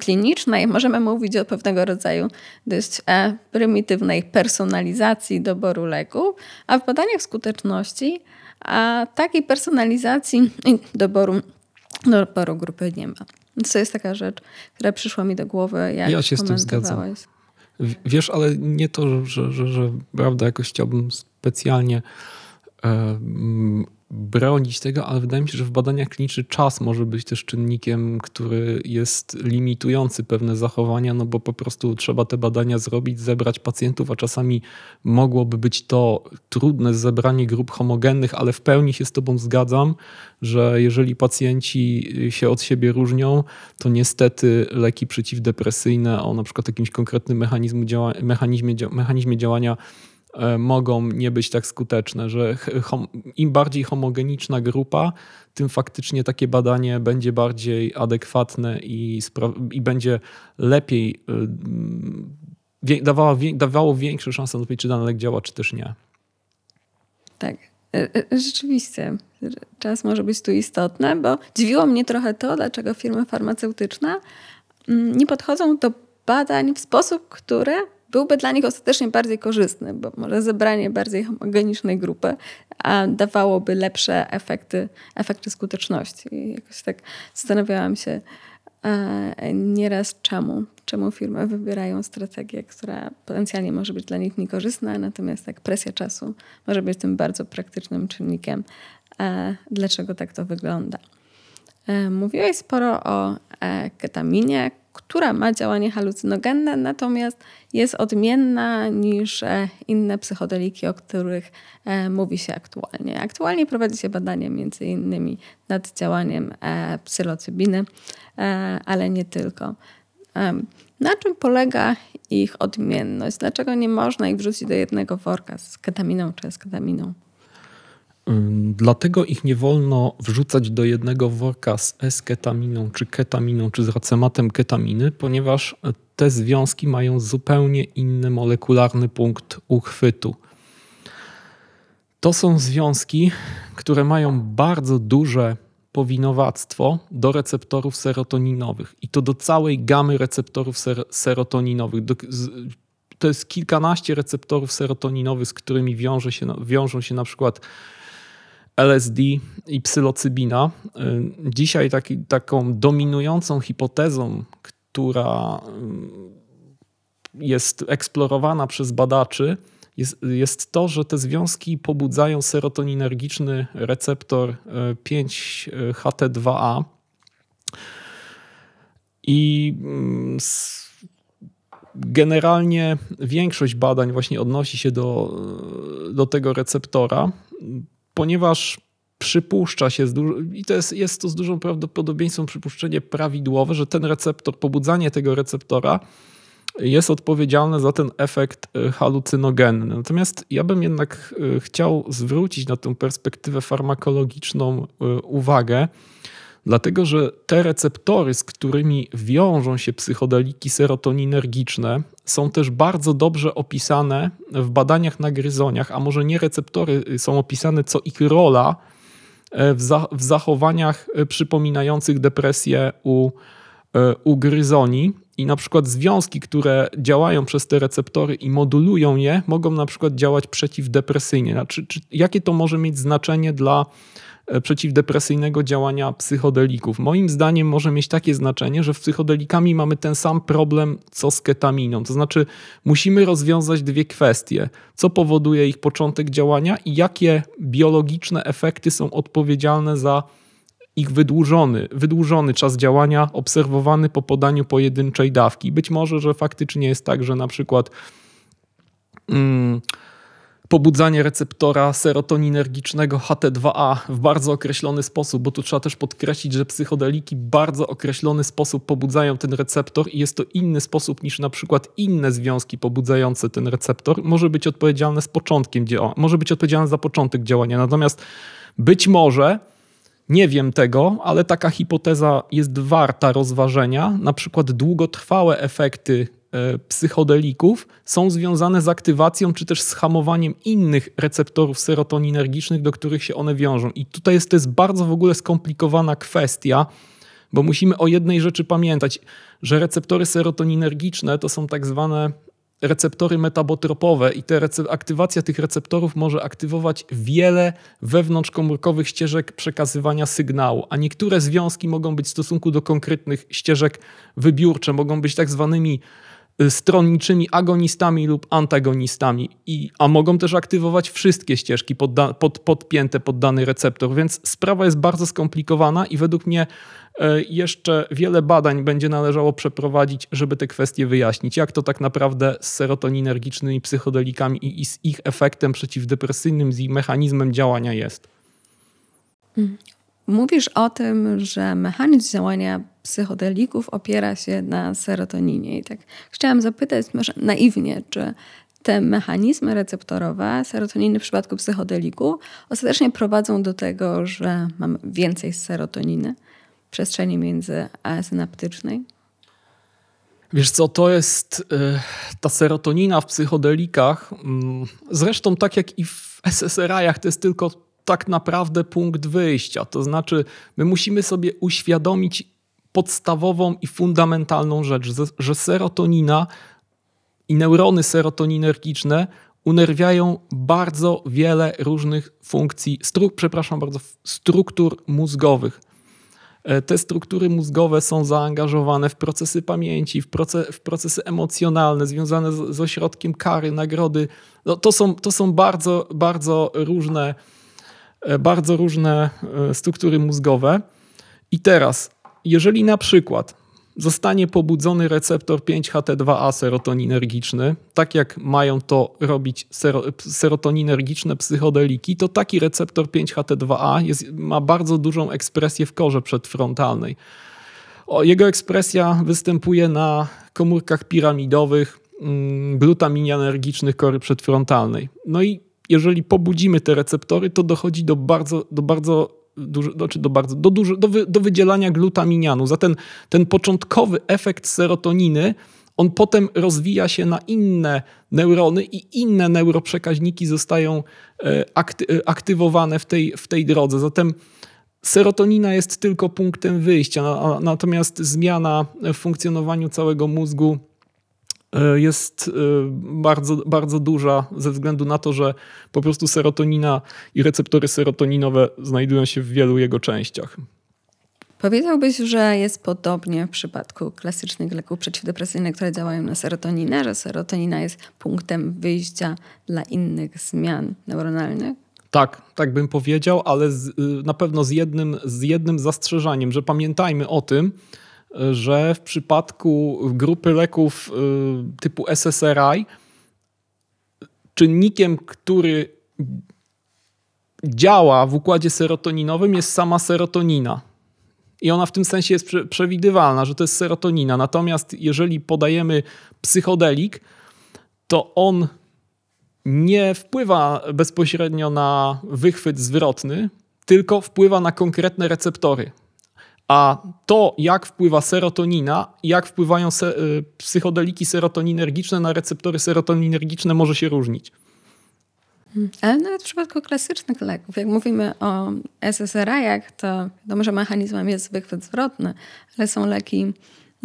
klinicznej możemy mówić o pewnego rodzaju dość e, prymitywnej personalizacji doboru leków, a w badaniach skuteczności a takiej personalizacji <clears throat> doboru, doboru grupy nie ma. To jest taka rzecz, która przyszła mi do głowy, jak Ja się z tym zgadzam. Wiesz, ale nie to, że, że, że prawda, jakoś chciałbym specjalnie e, bronić tego, ale wydaje mi się, że w badaniach klinicznych czas może być też czynnikiem, który jest limitujący pewne zachowania, no bo po prostu trzeba te badania zrobić, zebrać pacjentów, a czasami mogłoby być to trudne zebranie grup homogennych, ale w pełni się z Tobą zgadzam, że jeżeli pacjenci się od siebie różnią, to niestety leki przeciwdepresyjne o na przykład jakimś konkretnym mechanizmie, mechanizmie, mechanizmie działania mogą nie być tak skuteczne, że im bardziej homogeniczna grupa, tym faktycznie takie badanie będzie bardziej adekwatne i, i będzie lepiej e, dawało, dawało większe szanse na to, czy dany lek działa, czy też nie. Tak. E, rzeczywiście, czas może być tu istotny, bo dziwiło mnie trochę to, dlaczego firmy farmaceutyczne mm, nie podchodzą do badań w sposób, który byłby dla nich ostatecznie bardziej korzystny, bo może zebranie bardziej homogenicznej grupy a dawałoby lepsze efekty, efekty skuteczności. I jakoś tak zastanawiałam się e, nieraz czemu, czemu firmy wybierają strategię, która potencjalnie może być dla nich niekorzystna, natomiast tak presja czasu może być tym bardzo praktycznym czynnikiem, e, dlaczego tak to wygląda. E, mówiłeś sporo o ketaminie, która ma działanie halucynogenne, natomiast jest odmienna niż e, inne psychodeliki, o których e, mówi się aktualnie. Aktualnie prowadzi się badanie między innymi nad działaniem e, psylocybiny, ale nie tylko. Na czym polega ich odmienność? Dlaczego nie można ich wrzucić do jednego worka z ketaminą czy z ketaminą? Dlatego ich nie wolno wrzucać do jednego worka z esketaminą, czy ketaminą, czy z racematem ketaminy, ponieważ te związki mają zupełnie inny molekularny punkt uchwytu. To są związki, które mają bardzo duże powinowactwo do receptorów serotoninowych i to do całej gamy receptorów ser serotoninowych. Do, z, to jest kilkanaście receptorów serotoninowych, z którymi wiąże się, wiążą się na przykład LSD i psylocybina. Y, dzisiaj taki, taką dominującą hipotezą, która y, jest eksplorowana przez badaczy, jest, jest to, że te związki pobudzają serotoninergiczny receptor 5-HT2A. Y, I mm, generalnie większość badań właśnie odnosi się do, do tego receptora ponieważ przypuszcza się, i to jest, jest to z dużą prawdopodobieństwem przypuszczenie prawidłowe, że ten receptor, pobudzanie tego receptora jest odpowiedzialne za ten efekt e, halucynogenny. Natomiast ja bym jednak e, chciał zwrócić na tę perspektywę farmakologiczną e, uwagę, dlatego że te receptory, z którymi wiążą się psychodeliki serotoninergiczne, są też bardzo dobrze opisane w badaniach na gryzoniach, a może nie receptory są opisane, co ich rola e, w, za, w zachowaniach e, przypominających depresję u, e, u gryzoni. I na przykład związki, które działają przez te receptory i modulują je, mogą na przykład działać przeciwdepresyjnie. Znaczy, czy, jakie to może mieć znaczenie dla przeciwdepresyjnego działania psychodelików. Moim zdaniem może mieć takie znaczenie, że w psychodelikami mamy ten sam problem co z ketaminą. To znaczy musimy rozwiązać dwie kwestie. Co powoduje ich początek działania i jakie biologiczne efekty są odpowiedzialne za ich wydłużony, wydłużony czas działania obserwowany po podaniu pojedynczej dawki. Być może, że faktycznie jest tak, że na przykład... Mm, pobudzanie receptora serotoninergicznego HT2A w bardzo określony sposób, bo tu trzeba też podkreślić, że psychodeliki w bardzo określony sposób pobudzają ten receptor i jest to inny sposób niż na przykład inne związki pobudzające ten receptor. Może być odpowiedzialne z początkiem działania, może być odpowiedzialne za początek działania. Natomiast być może Nie wiem tego, ale taka hipoteza jest warta rozważenia. Na przykład długotrwałe efekty psychodelików są związane z aktywacją czy też z hamowaniem innych receptorów serotoninergicznych, do których się one wiążą. I tutaj jest to jest bardzo w ogóle skomplikowana kwestia, bo musimy o jednej rzeczy pamiętać, że receptory serotoninergiczne to są tak zwane receptory metabotropowe i te aktywacja tych receptorów może aktywować wiele wewnątrzkomórkowych ścieżek przekazywania sygnału, a niektóre związki mogą być w stosunku do konkretnych ścieżek wybiórcze, mogą być tak zwanymi stronniczymi agonistami lub antagonistami, I, a mogą też aktywować wszystkie ścieżki podda, pod, podpięte pod dany receptor, więc sprawa jest bardzo skomplikowana i według mnie E, jeszcze wiele badań będzie należało przeprowadzić, żeby te kwestie wyjaśnić. Jak to tak naprawdę z serotoninergicznymi psychodelikami i z ich efektem przeciwdepresyjnym, z ich mechanizmem działania jest. Mówisz o tym, że mechanizm działania psychodelików opiera się na serotoninie. I tak chciałam zapytać, może naiwnie, czy te mechanizmy receptorowe serotoniny w przypadku psychodeliku ostatecznie prowadzą do tego, że mamy więcej serotoniny? przestrzeni międzysynaptycznej? Wiesz co, to jest y, ta serotonina w psychodelikach. Mm, zresztą tak jak i w SSRI-ach, to jest tylko tak naprawdę punkt wyjścia. To znaczy, my musimy sobie uświadomić podstawową i fundamentalną rzecz, że serotonina i neurony serotoninergiczne unerwiają bardzo wiele różnych funkcji, stru, przepraszam bardzo, struktur mózgowych. E, te struktury mózgowe są zaangażowane w procesy pamięci, w, proces, w procesy emocjonalne związane z, z ośrodkiem kary, nagrody. No, to, są, to są bardzo, bardzo różne, bardzo różne e, struktury mózgowe. I teraz, jeżeli na przykład zostanie pobudzony receptor 5-HT2A serotoninergiczny, tak jak mają to robić serotoninergiczne psychodeliki, to taki receptor 5-HT2A jest, ma bardzo dużą ekspresję w korze przedfrontalnej. O, jego ekspresja występuje na komórkach piramidowych mm, glutaminianergicznych kory przedfrontalnej. No i jeżeli pobudzimy te receptory, to dochodzi do bardzo, do bardzo duży, znaczy do, bardzo, do, duży, do, wy, do wydzielania glutaminianu. Za ten, ten początkowy efekt serotoniny, on potem rozwija się na inne neurony i inne neuroprzekaźniki zostają e, akty, e, aktywowane w tej, w tej drodze. Zatem serotonina jest tylko punktem wyjścia, natomiast zmiana w funkcjonowaniu całego mózgu jest e, bardzo, bardzo duża ze względu na to, że po prostu serotonina i receptory serotoninowe znajdują się w wielu jego częściach. Powiedziałbyś, że jest podobnie w przypadku klasycznych leków przeciwdepresyjnych, które działają na serotoninę, że serotonina jest punktem wyjścia dla innych zmian neuronalnych? Tak, tak bym powiedział, ale z, y, na pewno z jednym, z jednym zastrzeżeniem, że pamiętajmy o tym, że w przypadku grupy leków y, typu SSRI czynnikiem, który działa w układzie serotoninowym jest sama serotonina. I ona w tym sensie jest przewidywalna, że to jest serotonina. Natomiast jeżeli podajemy psychodelik, to on nie wpływa bezpośrednio na wychwyt zwrotny, tylko wpływa na konkretne receptory. A to, jak wpływa serotonina, jak wpływają se y, psychodeliki serotoninergiczne na receptory serotoninergiczne, może się różnić. Hmm. Ale nawet w przypadku klasycznych leków, jak mówimy o SSRI-ach, to wiadomo, że mechanizmem jest wychwyt zwrotny, ale są leki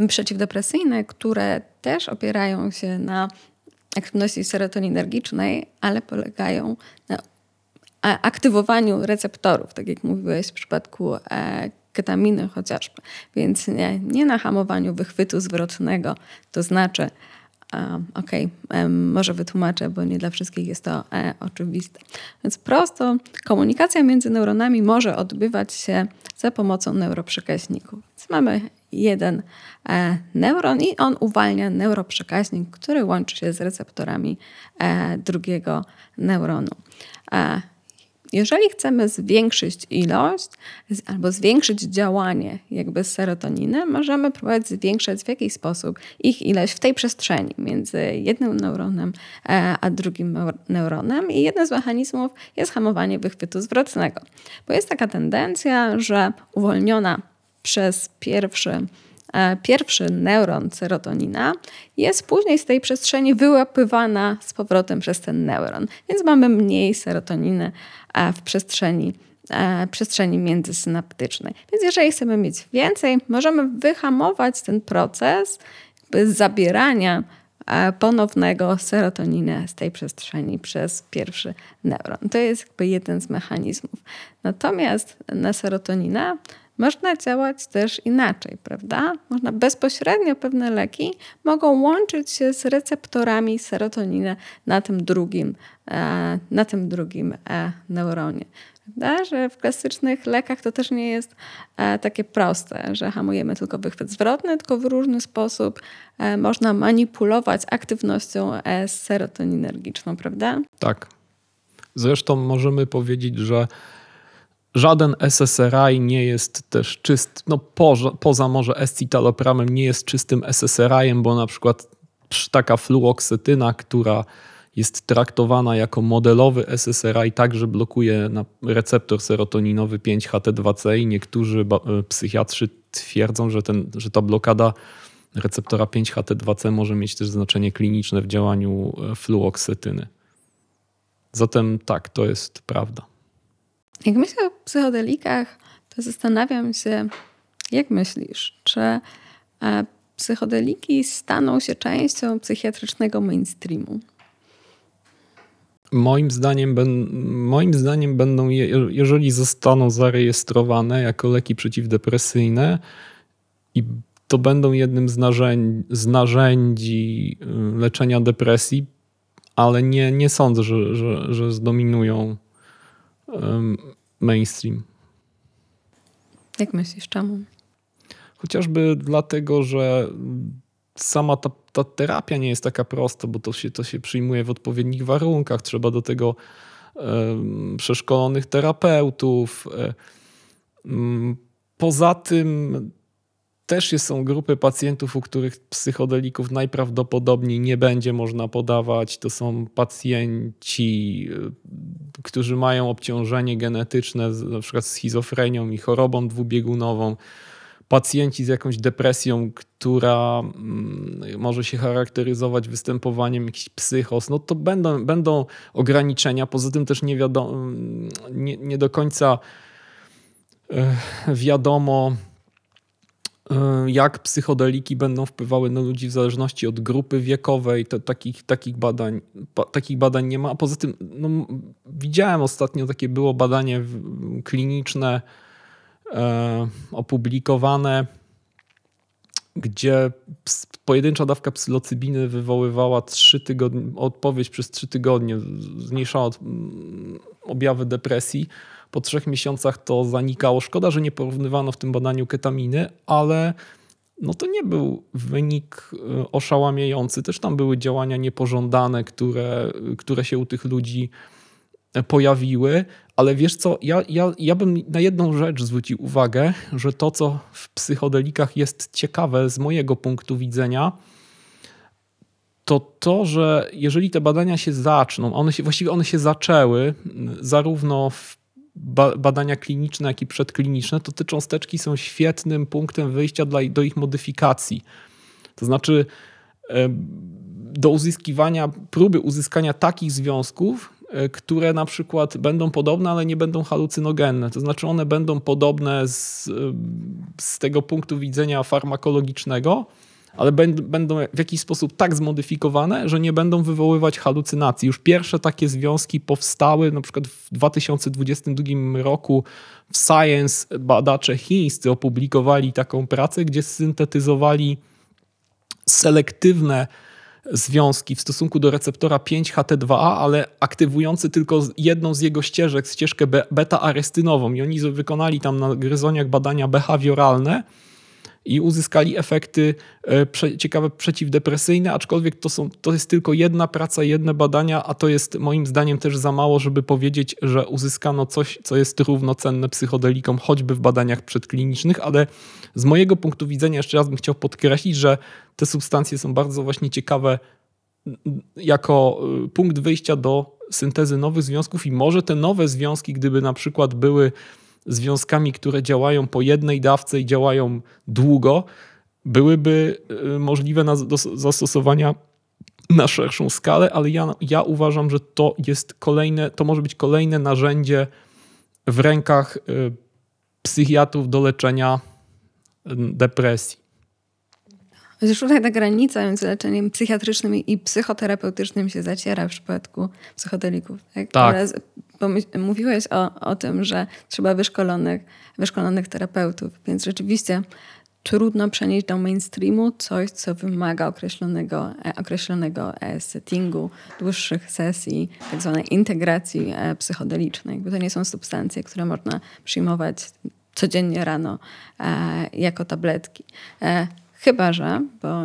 przeciwdepresyjne, które też opierają się na aktywności serotoninergicznej, ale polegają na aktywowaniu receptorów, tak jak mówiłeś w przypadku e, ketaminy chociażby. Więc nie, nie na hamowaniu wychwytu zwrotnego, to znaczy, okej, okay, może wytłumaczę, bo nie dla wszystkich jest to e, oczywiste. Więc prosto komunikacja między neuronami może odbywać się za pomocą neuroprzekaźników. Więc mamy jeden e, neuron i on uwalnia neuroprzekaźnik, który łączy się z receptorami e, drugiego neuronu. Jeżeli chcemy zwiększyć ilość albo zwiększyć działanie jakby serotoniny, możemy próbować zwiększać w jakiś sposób ich ilość w tej przestrzeni między jednym neuronem e, a drugim neuronem. I jeden z mechanizmów jest hamowanie wychwytu zwrotnego. Bo jest taka tendencja, że uwolniona przez pierwszy E, pierwszy neuron serotonina jest później z tej przestrzeni wyłapywana z powrotem przez ten neuron. Więc mamy mniej serotoniny w przestrzeni e, przestrzeni międzysynaptycznej. Więc jeżeli chcemy mieć więcej, możemy wyhamować ten proces zabierania ponownego serotoniny z tej przestrzeni przez pierwszy neuron. To jest jakby jeden z mechanizmów. Natomiast na serotoninę można działać też inaczej, prawda? Można bezpośrednio pewne leki mogą łączyć się z receptorami serotoniny na tym drugim, e, na tym drugim e, neuronie. Że w klasycznych lekach to też nie jest e, takie proste, że hamujemy tylko wychwyt zwrotny, tylko w różny sposób można manipulować aktywnością serotoninergiczną, prawda? Tak. Zresztą możemy powiedzieć, że Żaden SSRI nie jest też czyst, no poza, poza może escitalopramem nie jest czystym SSRI-em, bo na przykład taka fluoksetyna, która jest traktowana jako modelowy SSRI, także blokuje receptor serotoninowy 5-HT2C i niektórzy e, psychiatrzy twierdzą, że, ten, że ta blokada receptora 5-HT2C może mieć też znaczenie kliniczne w działaniu e, fluoksetyny. Zatem tak, to jest prawda. Jak myślę o psychodelikach, to zastanawiam się, jak myślisz, czy e, psychodeliki staną się częścią psychiatrycznego mainstreamu? Moim zdaniem, moim zdaniem będą, jeżeli zostaną zarejestrowane jako leki przeciwdepresyjne, i to będą jednym z narzędzi, z narzędzi y, leczenia depresji, ale nie, nie sądzę, że, że, że zdominują mainstream. Jak myślisz, czemu? Chociażby dlatego, że sama ta, ta terapia nie jest taka prosta, bo to się, to się przyjmuje w odpowiednich warunkach. Trzeba do tego przeszkolonych terapeutów. E, poza tym też są grupy pacjentów, u których psychodelików najprawdopodobniej nie będzie można podawać. To są pacjenci, y, którzy mają obciążenie genetyczne, na przykład schizofrenią i chorobą dwubiegunową. Pacjenci z jakąś depresją, która mm, może się charakteryzować występowaniem jakichś psychos, no to będą, będą ograniczenia. Poza tym też nie, wiadomo, nie, nie do końca y, wiadomo, E, jak psychodeliki będą wpływały na ludzi w zależności od grupy wiekowej. To, takich, takich, badań, takich badań nie ma. A poza tym no, widziałem ostatnio takie było badanie kliniczne e, opublikowane, gdzie pojedyncza dawka psylocybiny wywoływała 3 tygodnie, odpowiedź przez 3 tygodnie, zmniejszała objawy depresji po trzech miesiącach to zanikało. Szkoda, że nie porównywano w tym badaniu ketaminy, ale no to nie był wynik y, oszałamiający. Też tam były działania niepożądane, które, które się u tych ludzi e, pojawiły, ale wiesz co, ja, ja, ja bym na jedną rzecz zwrócił uwagę, że to, co w psychodelikach jest ciekawe z mojego punktu widzenia, to to, że jeżeli te badania się zaczną, one się, właściwie one się zaczęły zarówno w badania kliniczne, jak i przedkliniczne, to te cząsteczki są świetnym punktem wyjścia dla, do ich modyfikacji. To znaczy do uzyskiwania, próby uzyskania takich związków, które na przykład będą podobne, ale nie będą halucynogenne. To znaczy one będą podobne z, e, z tego punktu widzenia farmakologicznego, ale będą w jakiś sposób tak zmodyfikowane, że nie będą wywoływać halucynacji. Już pierwsze takie związki powstały, na przykład w 2022 roku w Science badacze chińscy opublikowali taką pracę, gdzie syntetyzowali selektywne związki w stosunku do receptora 5-HT2A, ale aktywujący tylko jedną z jego ścieżek, ścieżkę beta-arestynową. I oni wykonali tam na gryzoniach badania behawioralne i uzyskali efekty e, ciekawe przeciwdepresyjne, aczkolwiek to, są, to jest tylko jedna praca, jedne badania, a to jest moim zdaniem też za mało, żeby powiedzieć, że uzyskano coś, co jest równocenne psychodelikom, choćby w badaniach przedklinicznych, ale z mojego punktu widzenia jeszcze raz bym chciał podkreślić, że te substancje są bardzo właśnie ciekawe jako y, punkt wyjścia do syntezy nowych związków i może te nowe związki, gdyby na przykład były związkami, które działają po jednej dawce i działają długo, byłyby y, możliwe na, do zastosowania na szerszą skalę, ale ja, ja uważam, że to jest kolejne, to może być kolejne narzędzie w rękach y, psychiatrów do leczenia depresji. Chociaż tutaj ta granica między leczeniem psychiatrycznym i psychoterapeutycznym się zaciera w przypadku psychodelików. Tak. tak. Bo mówiłeś o, o tym, że trzeba wyszkolonych, wyszkolonych terapeutów, więc rzeczywiście trudno przenieść do mainstreamu coś, co wymaga określonego, e, określonego e, settingu, dłuższych sesji, tak zwanej integracji e, psychodelicznej, bo to nie są substancje, które można przyjmować codziennie rano jako tabletki. Chyba, że, bo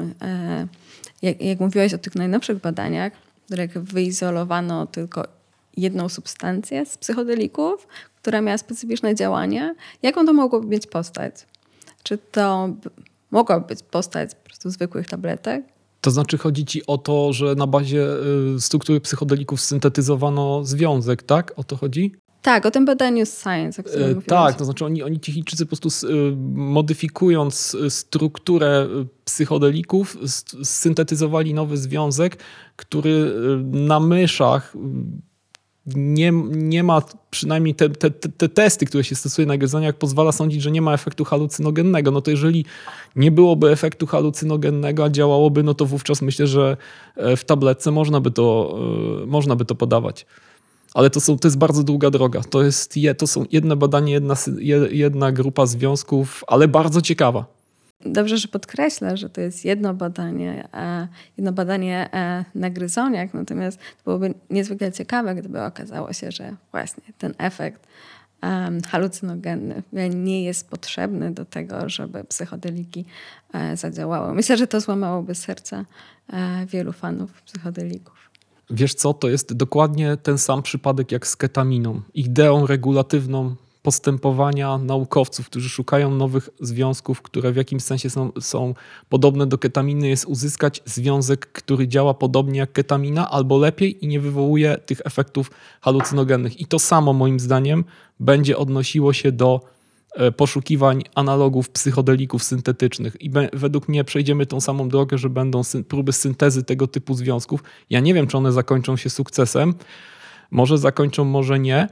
jak, jak mówiłeś o tych najnowszych badaniach, których wyizolowano tylko jedną substancję z psychodelików, która miała specyficzne działanie, jaką to mogłoby mieć postać? Czy to mogłaby być postać po prostu zwykłych tabletek? To znaczy chodzi ci o to, że na bazie y, struktury psychodelików syntetyzowano związek, tak? O to chodzi? Tak, o tym badaniu Science, o którym e, mówiłeś. Tak, to znaczy oni, oni ci Chińczycy po prostu e, modyfikując strukturę psychodelików syntetyzowali nowy związek, który na myszach nie, nie ma, przynajmniej te, te, te testy, które się stosuje na gryzoniach, pozwala sądzić, że nie ma efektu halucynogennego. No to jeżeli nie byłoby efektu halucynogennego, a działałoby, no to wówczas myślę, że w tabletce można by to, można by to podawać. Ale to, są, to jest bardzo długa droga. To, jest, to są jedne badanie, jedna, jedna grupa związków, ale bardzo ciekawa. Dobrze, że podkreślasz, że to jest jedno badanie, e, jedno badanie e, na gryzoniach, natomiast to byłoby niezwykle ciekawe, gdyby okazało się, że właśnie ten efekt halucynogenny nie jest potrzebny do tego, żeby psychodeliki e, zadziałały. Myślę, że to złamałoby serca wielu fanów psychodelików. Wiesz co, to jest dokładnie ten sam przypadek jak z ketaminą. Ideą regulatywną postępowania naukowców, którzy szukają nowych związków, które w jakimś sensie są, są podobne do ketaminy, jest uzyskać związek, który działa podobnie jak ketamina, albo lepiej i nie wywołuje tych efektów halucynogennych. I to samo moim zdaniem będzie odnosiło się do E, poszukiwań analogów psychodelików syntetycznych. I według mnie przejdziemy tą samą drogę, że będą próby syntezy tego typu związków. Ja nie wiem, czy one zakończą się sukcesem. Może zakończą, może nie,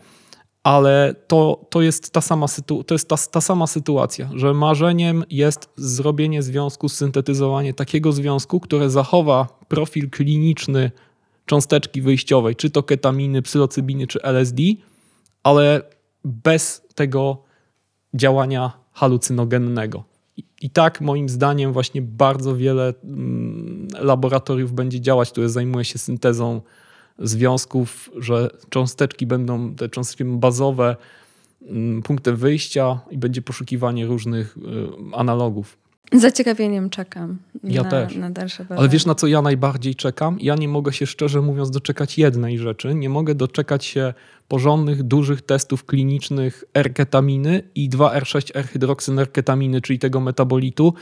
ale to, to jest, ta sama, sytu, to jest ta, ta sama sytuacja, że marzeniem jest zrobienie związku, syntetyzowanie takiego związku, które zachowa profil kliniczny cząsteczki wyjściowej, czy to ketaminy, psylocybiny, czy LSD, ale bez tego działania halucynogennego. I, I, tak moim zdaniem właśnie bardzo wiele mm, laboratoriów będzie działać, które zajmuje się syntezą związków, że cząsteczki będą, te cząsteczki bazowe mm, punktem wyjścia i będzie poszukiwanie różnych y, analogów. Z zaciekawieniem czekam ja na, też. na dalsze badania. Ale wiesz, na co ja najbardziej czekam? Ja nie mogę się szczerze mówiąc doczekać jednej rzeczy. Nie mogę doczekać się porządnych, dużych testów klinicznych R-ketaminy i 2R6-R-hydroksynerketaminy, czyli tego metabolitu.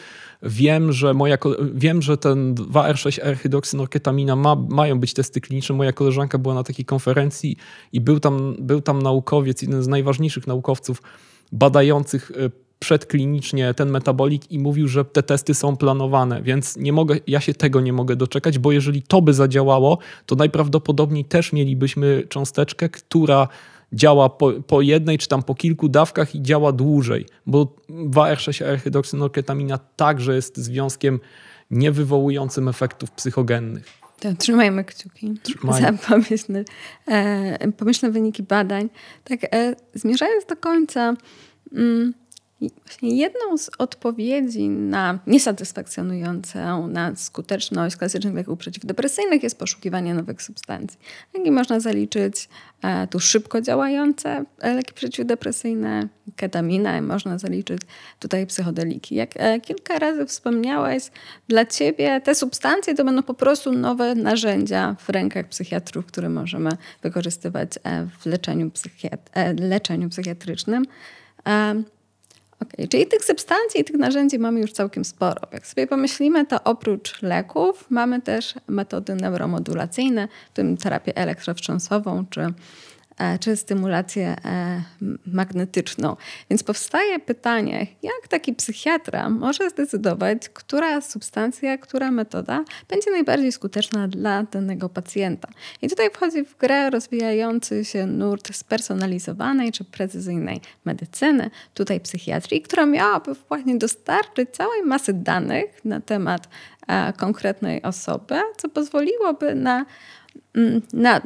Wiem, że, moja, wiem, że ten 2R6-R-hydroksynorketamina ma, mają być testy kliniczne. Moja koleżanka była na takiej konferencji i był tam, był tam naukowiec, jeden z najważniejszych naukowców badających e, przedklinicznie ten metabolik i mówił, że te testy są planowane, więc nie mogę, ja się tego nie mogę doczekać, bo jeżeli to by zadziałało, to najprawdopodobniej też mielibyśmy cząsteczkę, która działa po, po jednej czy tam po kilku dawkach i działa dłużej, bo 2R6-R-hydroksynorketamina także jest związkiem niewywołującym efektów psychogennych. To trzymajmy kciuki Trzymajmy. za pomyślne, e, pomyślne wyniki badań. Tak, e, zmierzając do końca, mm, właśnie jedną z odpowiedzi na niesatysfakcjonującą, na skuteczność klasycznych leków przeciwdepresyjnych jest poszukiwanie nowych substancji. Jak można zaliczyć e, tu szybko działające leki przeciwdepresyjne, ketaminę, można zaliczyć tutaj psychodeliki. Jak e, kilka razy wspomniałeś, dla ciebie te substancje to będą po prostu nowe narzędzia w rękach psychiatrów, które możemy wykorzystywać e, w leczeniu, psychiat- leczeniu psychiatrycznym. Okay. Czyli tych substancji i tych narzędzi mamy już całkiem sporo. Jak sobie pomyślimy, to oprócz leków mamy też metody neuromodulacyjne, w tym terapię elektrowstrząsową czy czy stymulację e, magnetyczną. Więc powstaje pytanie, jak taki psychiatra może zdecydować, która substancja, która metoda będzie najbardziej skuteczna dla danego pacjenta. I tutaj wchodzi w grę rozwijający się nurt spersonalizowanej czy precyzyjnej medycyny, tutaj psychiatrii, która miałaby właśnie dostarczyć całej masy danych na temat e, konkretnej osoby, co pozwoliłoby na na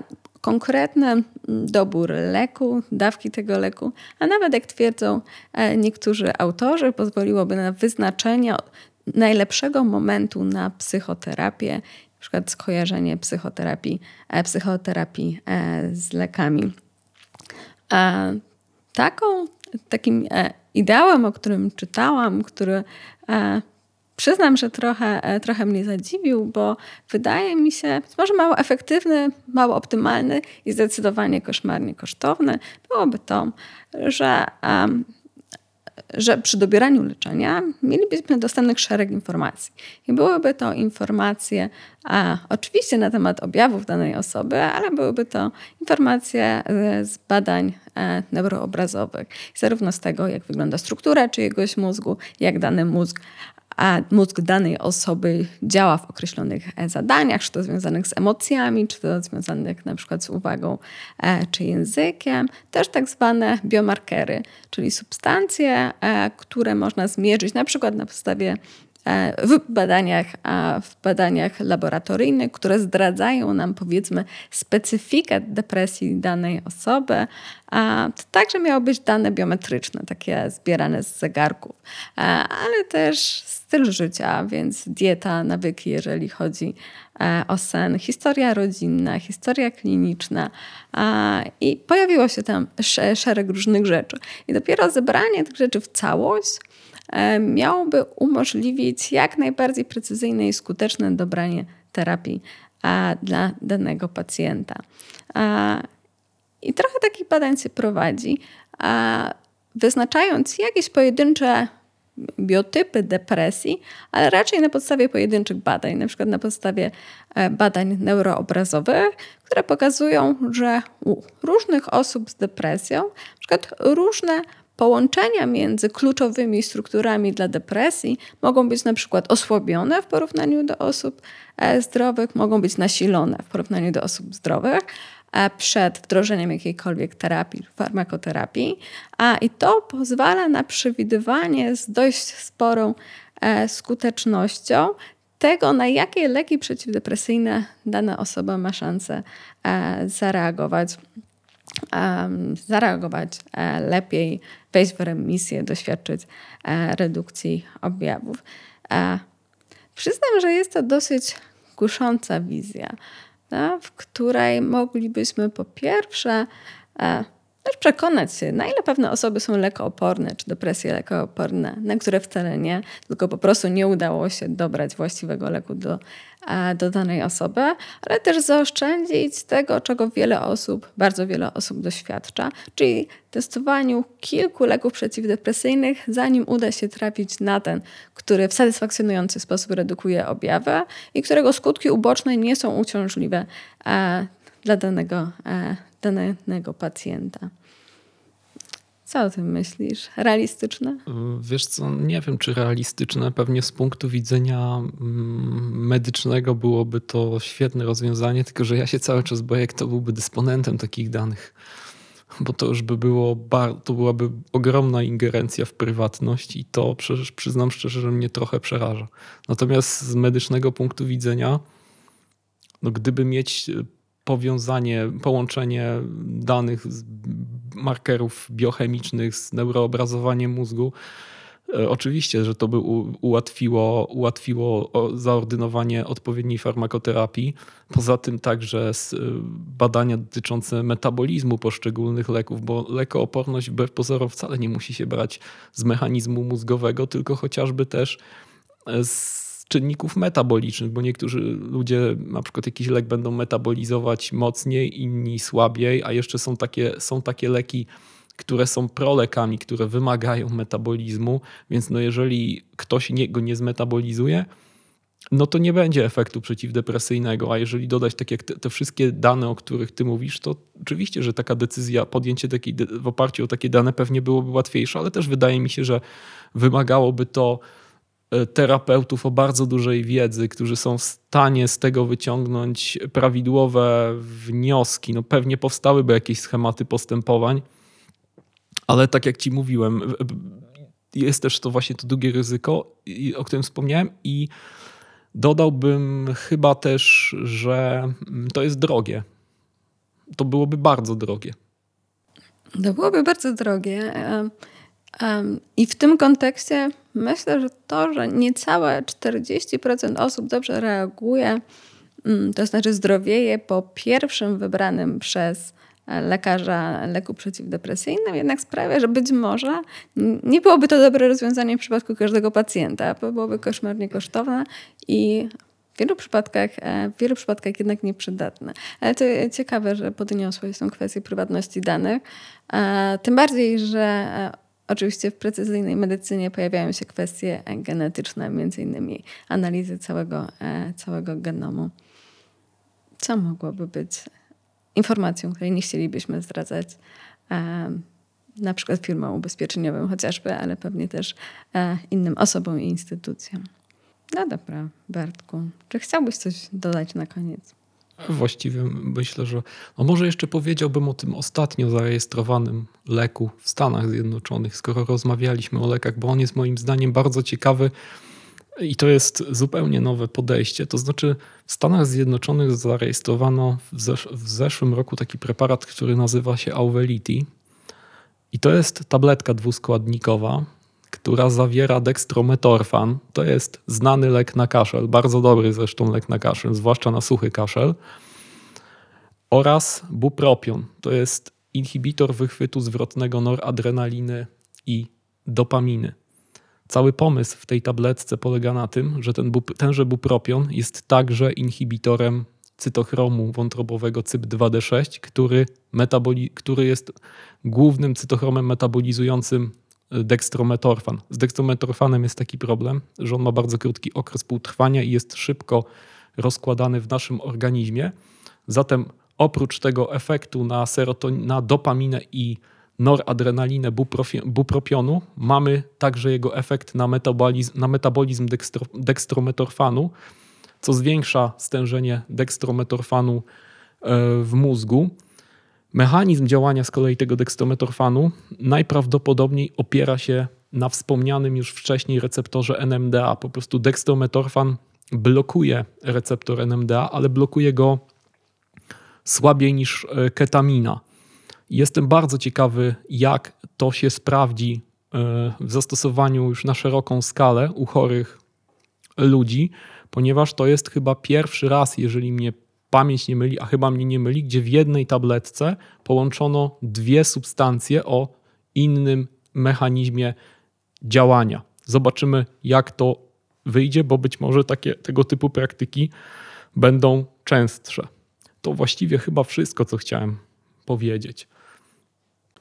konkretny dobór leku, dawki tego leku, a nawet jak twierdzą e, niektórzy autorzy, pozwoliłoby na wyznaczenie najlepszego momentu na psychoterapię, na przykład skojarzenie psychoterapii, e, psychoterapii e, z lekami. Taką, takim ideałem, o którym czytałam, który Przyznam, że trochę, e, trochę mnie zadziwił, bo wydaje mi się, być może mało efektywny, mało optymalny i zdecydowanie koszmarnie kosztowny byłoby to, że, że przy dobieraniu leczenia mielibyśmy dostępnych szereg informacji. I byłyby to informacje a, oczywiście na temat objawów danej osoby, ale byłyby to informacje z badań e, neuroobrazowych, zarówno z tego, jak wygląda struktura czyjegoś mózgu, jak dany mózg mózg danej osoby działa w określonych e, zadaniach, czy to związanych z emocjami, czy to związanych na przykład z uwagą e, czy językiem. Też tak zwane biomarkery, czyli substancje, e, które można zmierzyć na przykład na podstawie w badaniach, w badaniach laboratoryjnych, które zdradzają nam powiedzmy specyfikę depresji danej osoby. To także miało być dane biometryczne, takie zbierane z zegarków, ale też styl życia, więc dieta, nawyki, jeżeli chodzi e, o sen, historia rodzinna, historia kliniczna i pojawiło się tam szereg różnych rzeczy. I dopiero zebranie tych rzeczy w całość e, miałoby umożliwić jak najbardziej precyzyjne i skuteczne dobranie terapii dla danego pacjenta. I trochę takich badań się prowadzi, wyznaczając jakieś pojedyncze biotypy depresji, ale raczej na podstawie pojedynczych badań, na przykład na podstawie e, badań neuroobrazowych, które pokazują, że u różnych osób z depresją, na przykład różne połączenia między kluczowymi strukturami dla depresji mogą być na przykład osłabione w porównaniu do osób e, zdrowych, mogą być nasilone w porównaniu do osób zdrowych, przed wdrożeniem jakiejkolwiek terapii, farmakoterapii. A i to pozwala na przewidywanie z dość sporą e, skutecznością tego, na jakie leki przeciwdepresyjne dana osoba ma szansę e, zareagować. Zareagować e, lepiej, wejść w remisję, doświadczyć redukcji objawów. Przyznam, że jest to dosyć kusząca wizja w której moglibyśmy po pierwsze e, przekonać się, na ile pewne osoby są lekooporne, czy depresje lekooporne, na które wcale nie, tylko po prostu nie udało się dobrać właściwego leku do, do danej osoby, ale też zaoszczędzić tego, czego wiele osób, bardzo wiele osób doświadcza, czyli testowaniu kilku leków przeciwdepresyjnych, zanim uda się trafić na ten, który w satysfakcjonujący sposób redukuje objawy i którego skutki uboczne nie są uciążliwe dla danego, danego pacjenta. Co o tym myślisz? Realistyczne? Wiesz co, nie wiem czy realistyczne. Pewnie z punktu widzenia mm, medycznego byłoby to świetne rozwiązanie, tylko że ja się cały czas boję, kto byłby dysponentem takich danych. Bo to już by było, to byłaby ogromna ingerencja w prywatność i to przecież przyznam szczerze, że mnie trochę przeraża. Natomiast z medycznego punktu widzenia, no gdyby mieć powiązanie, połączenie danych markerów biochemicznych z neuroobrazowaniem mózgu. E, oczywiście, że to by ułatwiło, ułatwiło zaordynowanie odpowiedniej farmakoterapii. Poza tym także e, badania dotyczące metabolizmu poszczególnych leków, bo lekooporność wbrew pozorom wcale nie musi się brać z mechanizmu mózgowego, tylko chociażby też e, z czynników metabolicznych, bo niektórzy ludzie na przykład jakiś lek będą metabolizować mocniej, inni słabiej, a jeszcze są takie, są takie leki, które są prolekami, które wymagają metabolizmu, więc no jeżeli ktoś nie, go nie zmetabolizuje, no to nie będzie efektu przeciwdepresyjnego, a jeżeli dodać tak jak te, te, wszystkie dane, o których ty mówisz, to oczywiście, że taka decyzja, podjęcie takiej w oparciu o takie dane pewnie byłoby łatwiejsze, ale też wydaje mi się, że wymagałoby to terapeutów o bardzo dużej wiedzy, którzy są w stanie z tego wyciągnąć prawidłowe wnioski. No pewnie powstałyby jakieś schematy postępowań, ale tak jak ci mówiłem, jest też to właśnie to drugie ryzyko, o którym wspomniałem i dodałbym chyba też, że to jest drogie. To byłoby bardzo drogie. To byłoby bardzo drogie. I w tym kontekście myślę, że to, że niecałe 40% osób dobrze reaguje, mm, to znaczy zdrowieje po pierwszym wybranym przez lekarza leku przeciwdepresyjnym, jednak sprawia, że być może nie byłoby to dobre rozwiązanie w przypadku każdego pacjenta, bo byłoby koszmarnie kosztowne i w wielu przypadkach, e, w wielu przypadkach jednak nieprzydatne. Ale to ciekawe, że podniosłeś tą kwestię prywatności danych. E, tym bardziej, że e, Oczywiście w precyzyjnej medycynie pojawiają się kwestie genetyczne, między innymi analizy całego, całego genomu. Co mogłoby być informacją, której nie chcielibyśmy zdradzać na przykład firmom ubezpieczeniowym chociażby, ale pewnie też e, innym osobom i instytucjom. No dobra, Bartku, czy chciałbyś coś dodać na koniec? Właściwie myślę, że no może jeszcze powiedziałbym o tym ostatnio zarejestrowanym leku w Stanach Zjednoczonych, skoro rozmawialiśmy o lekach, bo on jest moim zdaniem bardzo ciekawy i to jest zupełnie nowe podejście. To znaczy, w Stanach Zjednoczonych zarejestrowano w, zesz w zeszłym roku taki preparat, który nazywa się Auvelity. I to jest tabletka dwuskładnikowa, która zawiera dextrometorfan. To jest znany lek na kaszel, bardzo dobry zresztą lek na kaszel, zwłaszcza na suchy kaszel. Oraz bupropion. To jest inhibitor wychwytu zwrotnego noradrenaliny i dopaminy. Cały pomysł w tej tabletce polega na tym, że ten, tenże bupropion jest także inhibitorem cytochromu wątrobowego CYP2D6, który, metaboli, który jest głównym cytochromem metabolizującym dextrometorfan. Z dextrometorfanem jest taki problem, że on ma bardzo krótki okres półtrwania i jest szybko rozkładany w naszym organizmie. Zatem oprócz tego efektu na, serotonin, na dopaminę i noradrenalinę bupropionu, mamy także jego efekt na metabolizm, na metabolizm dekstro, dekstrometorfanu, co zwiększa stężenie dekstrometorfanu e, w mózgu. Mechanizm działania z kolei tego dekstrometorfanu najprawdopodobniej opiera się na wspomnianym już wcześniej receptorze NMDA. Po prostu dekstrometorfan blokuje receptor NMDA, ale blokuje go słabiej niż e, ketamina. Jestem bardzo ciekawy, jak to się sprawdzi e, w zastosowaniu już na szeroką skalę u chorych ludzi, ponieważ to jest chyba pierwszy raz, jeżeli mnie pamięć nie myli, a chyba mnie nie myli, gdzie w jednej tabletce połączono dwie substancje o innym mechanizmie działania. Zobaczymy, jak to wyjdzie, bo być może takie, tego typu praktyki będą częstsze. To właściwie chyba wszystko, co chciałem powiedzieć.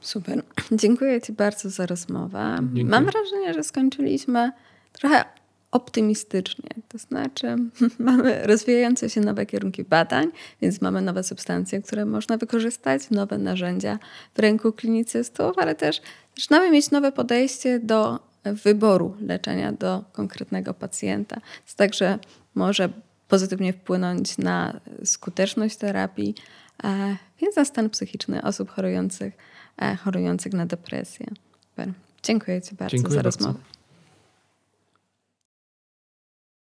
Super. <clears throat> Dziękuję Ci bardzo za rozmowę. Dziękuję. Mam wrażenie, że skończyliśmy trochę optymistycznie. To znaczy, <laughs> mamy rozwijające się nowe kierunki badań, więc mamy nowe substancje, które można wykorzystać, nowe narzędzia w ręku klinicystów, ale też zaczynamy mieć nowe podejście do wyboru leczenia do konkretnego pacjenta. To także może pozytywnie wpłynąć na skuteczność terapii, e, więc na stan psychiczny osób chorujących E, chorujących na depresję. Super. Dziękuję Ci bardzo Dziękuję za bardzo. rozmowę.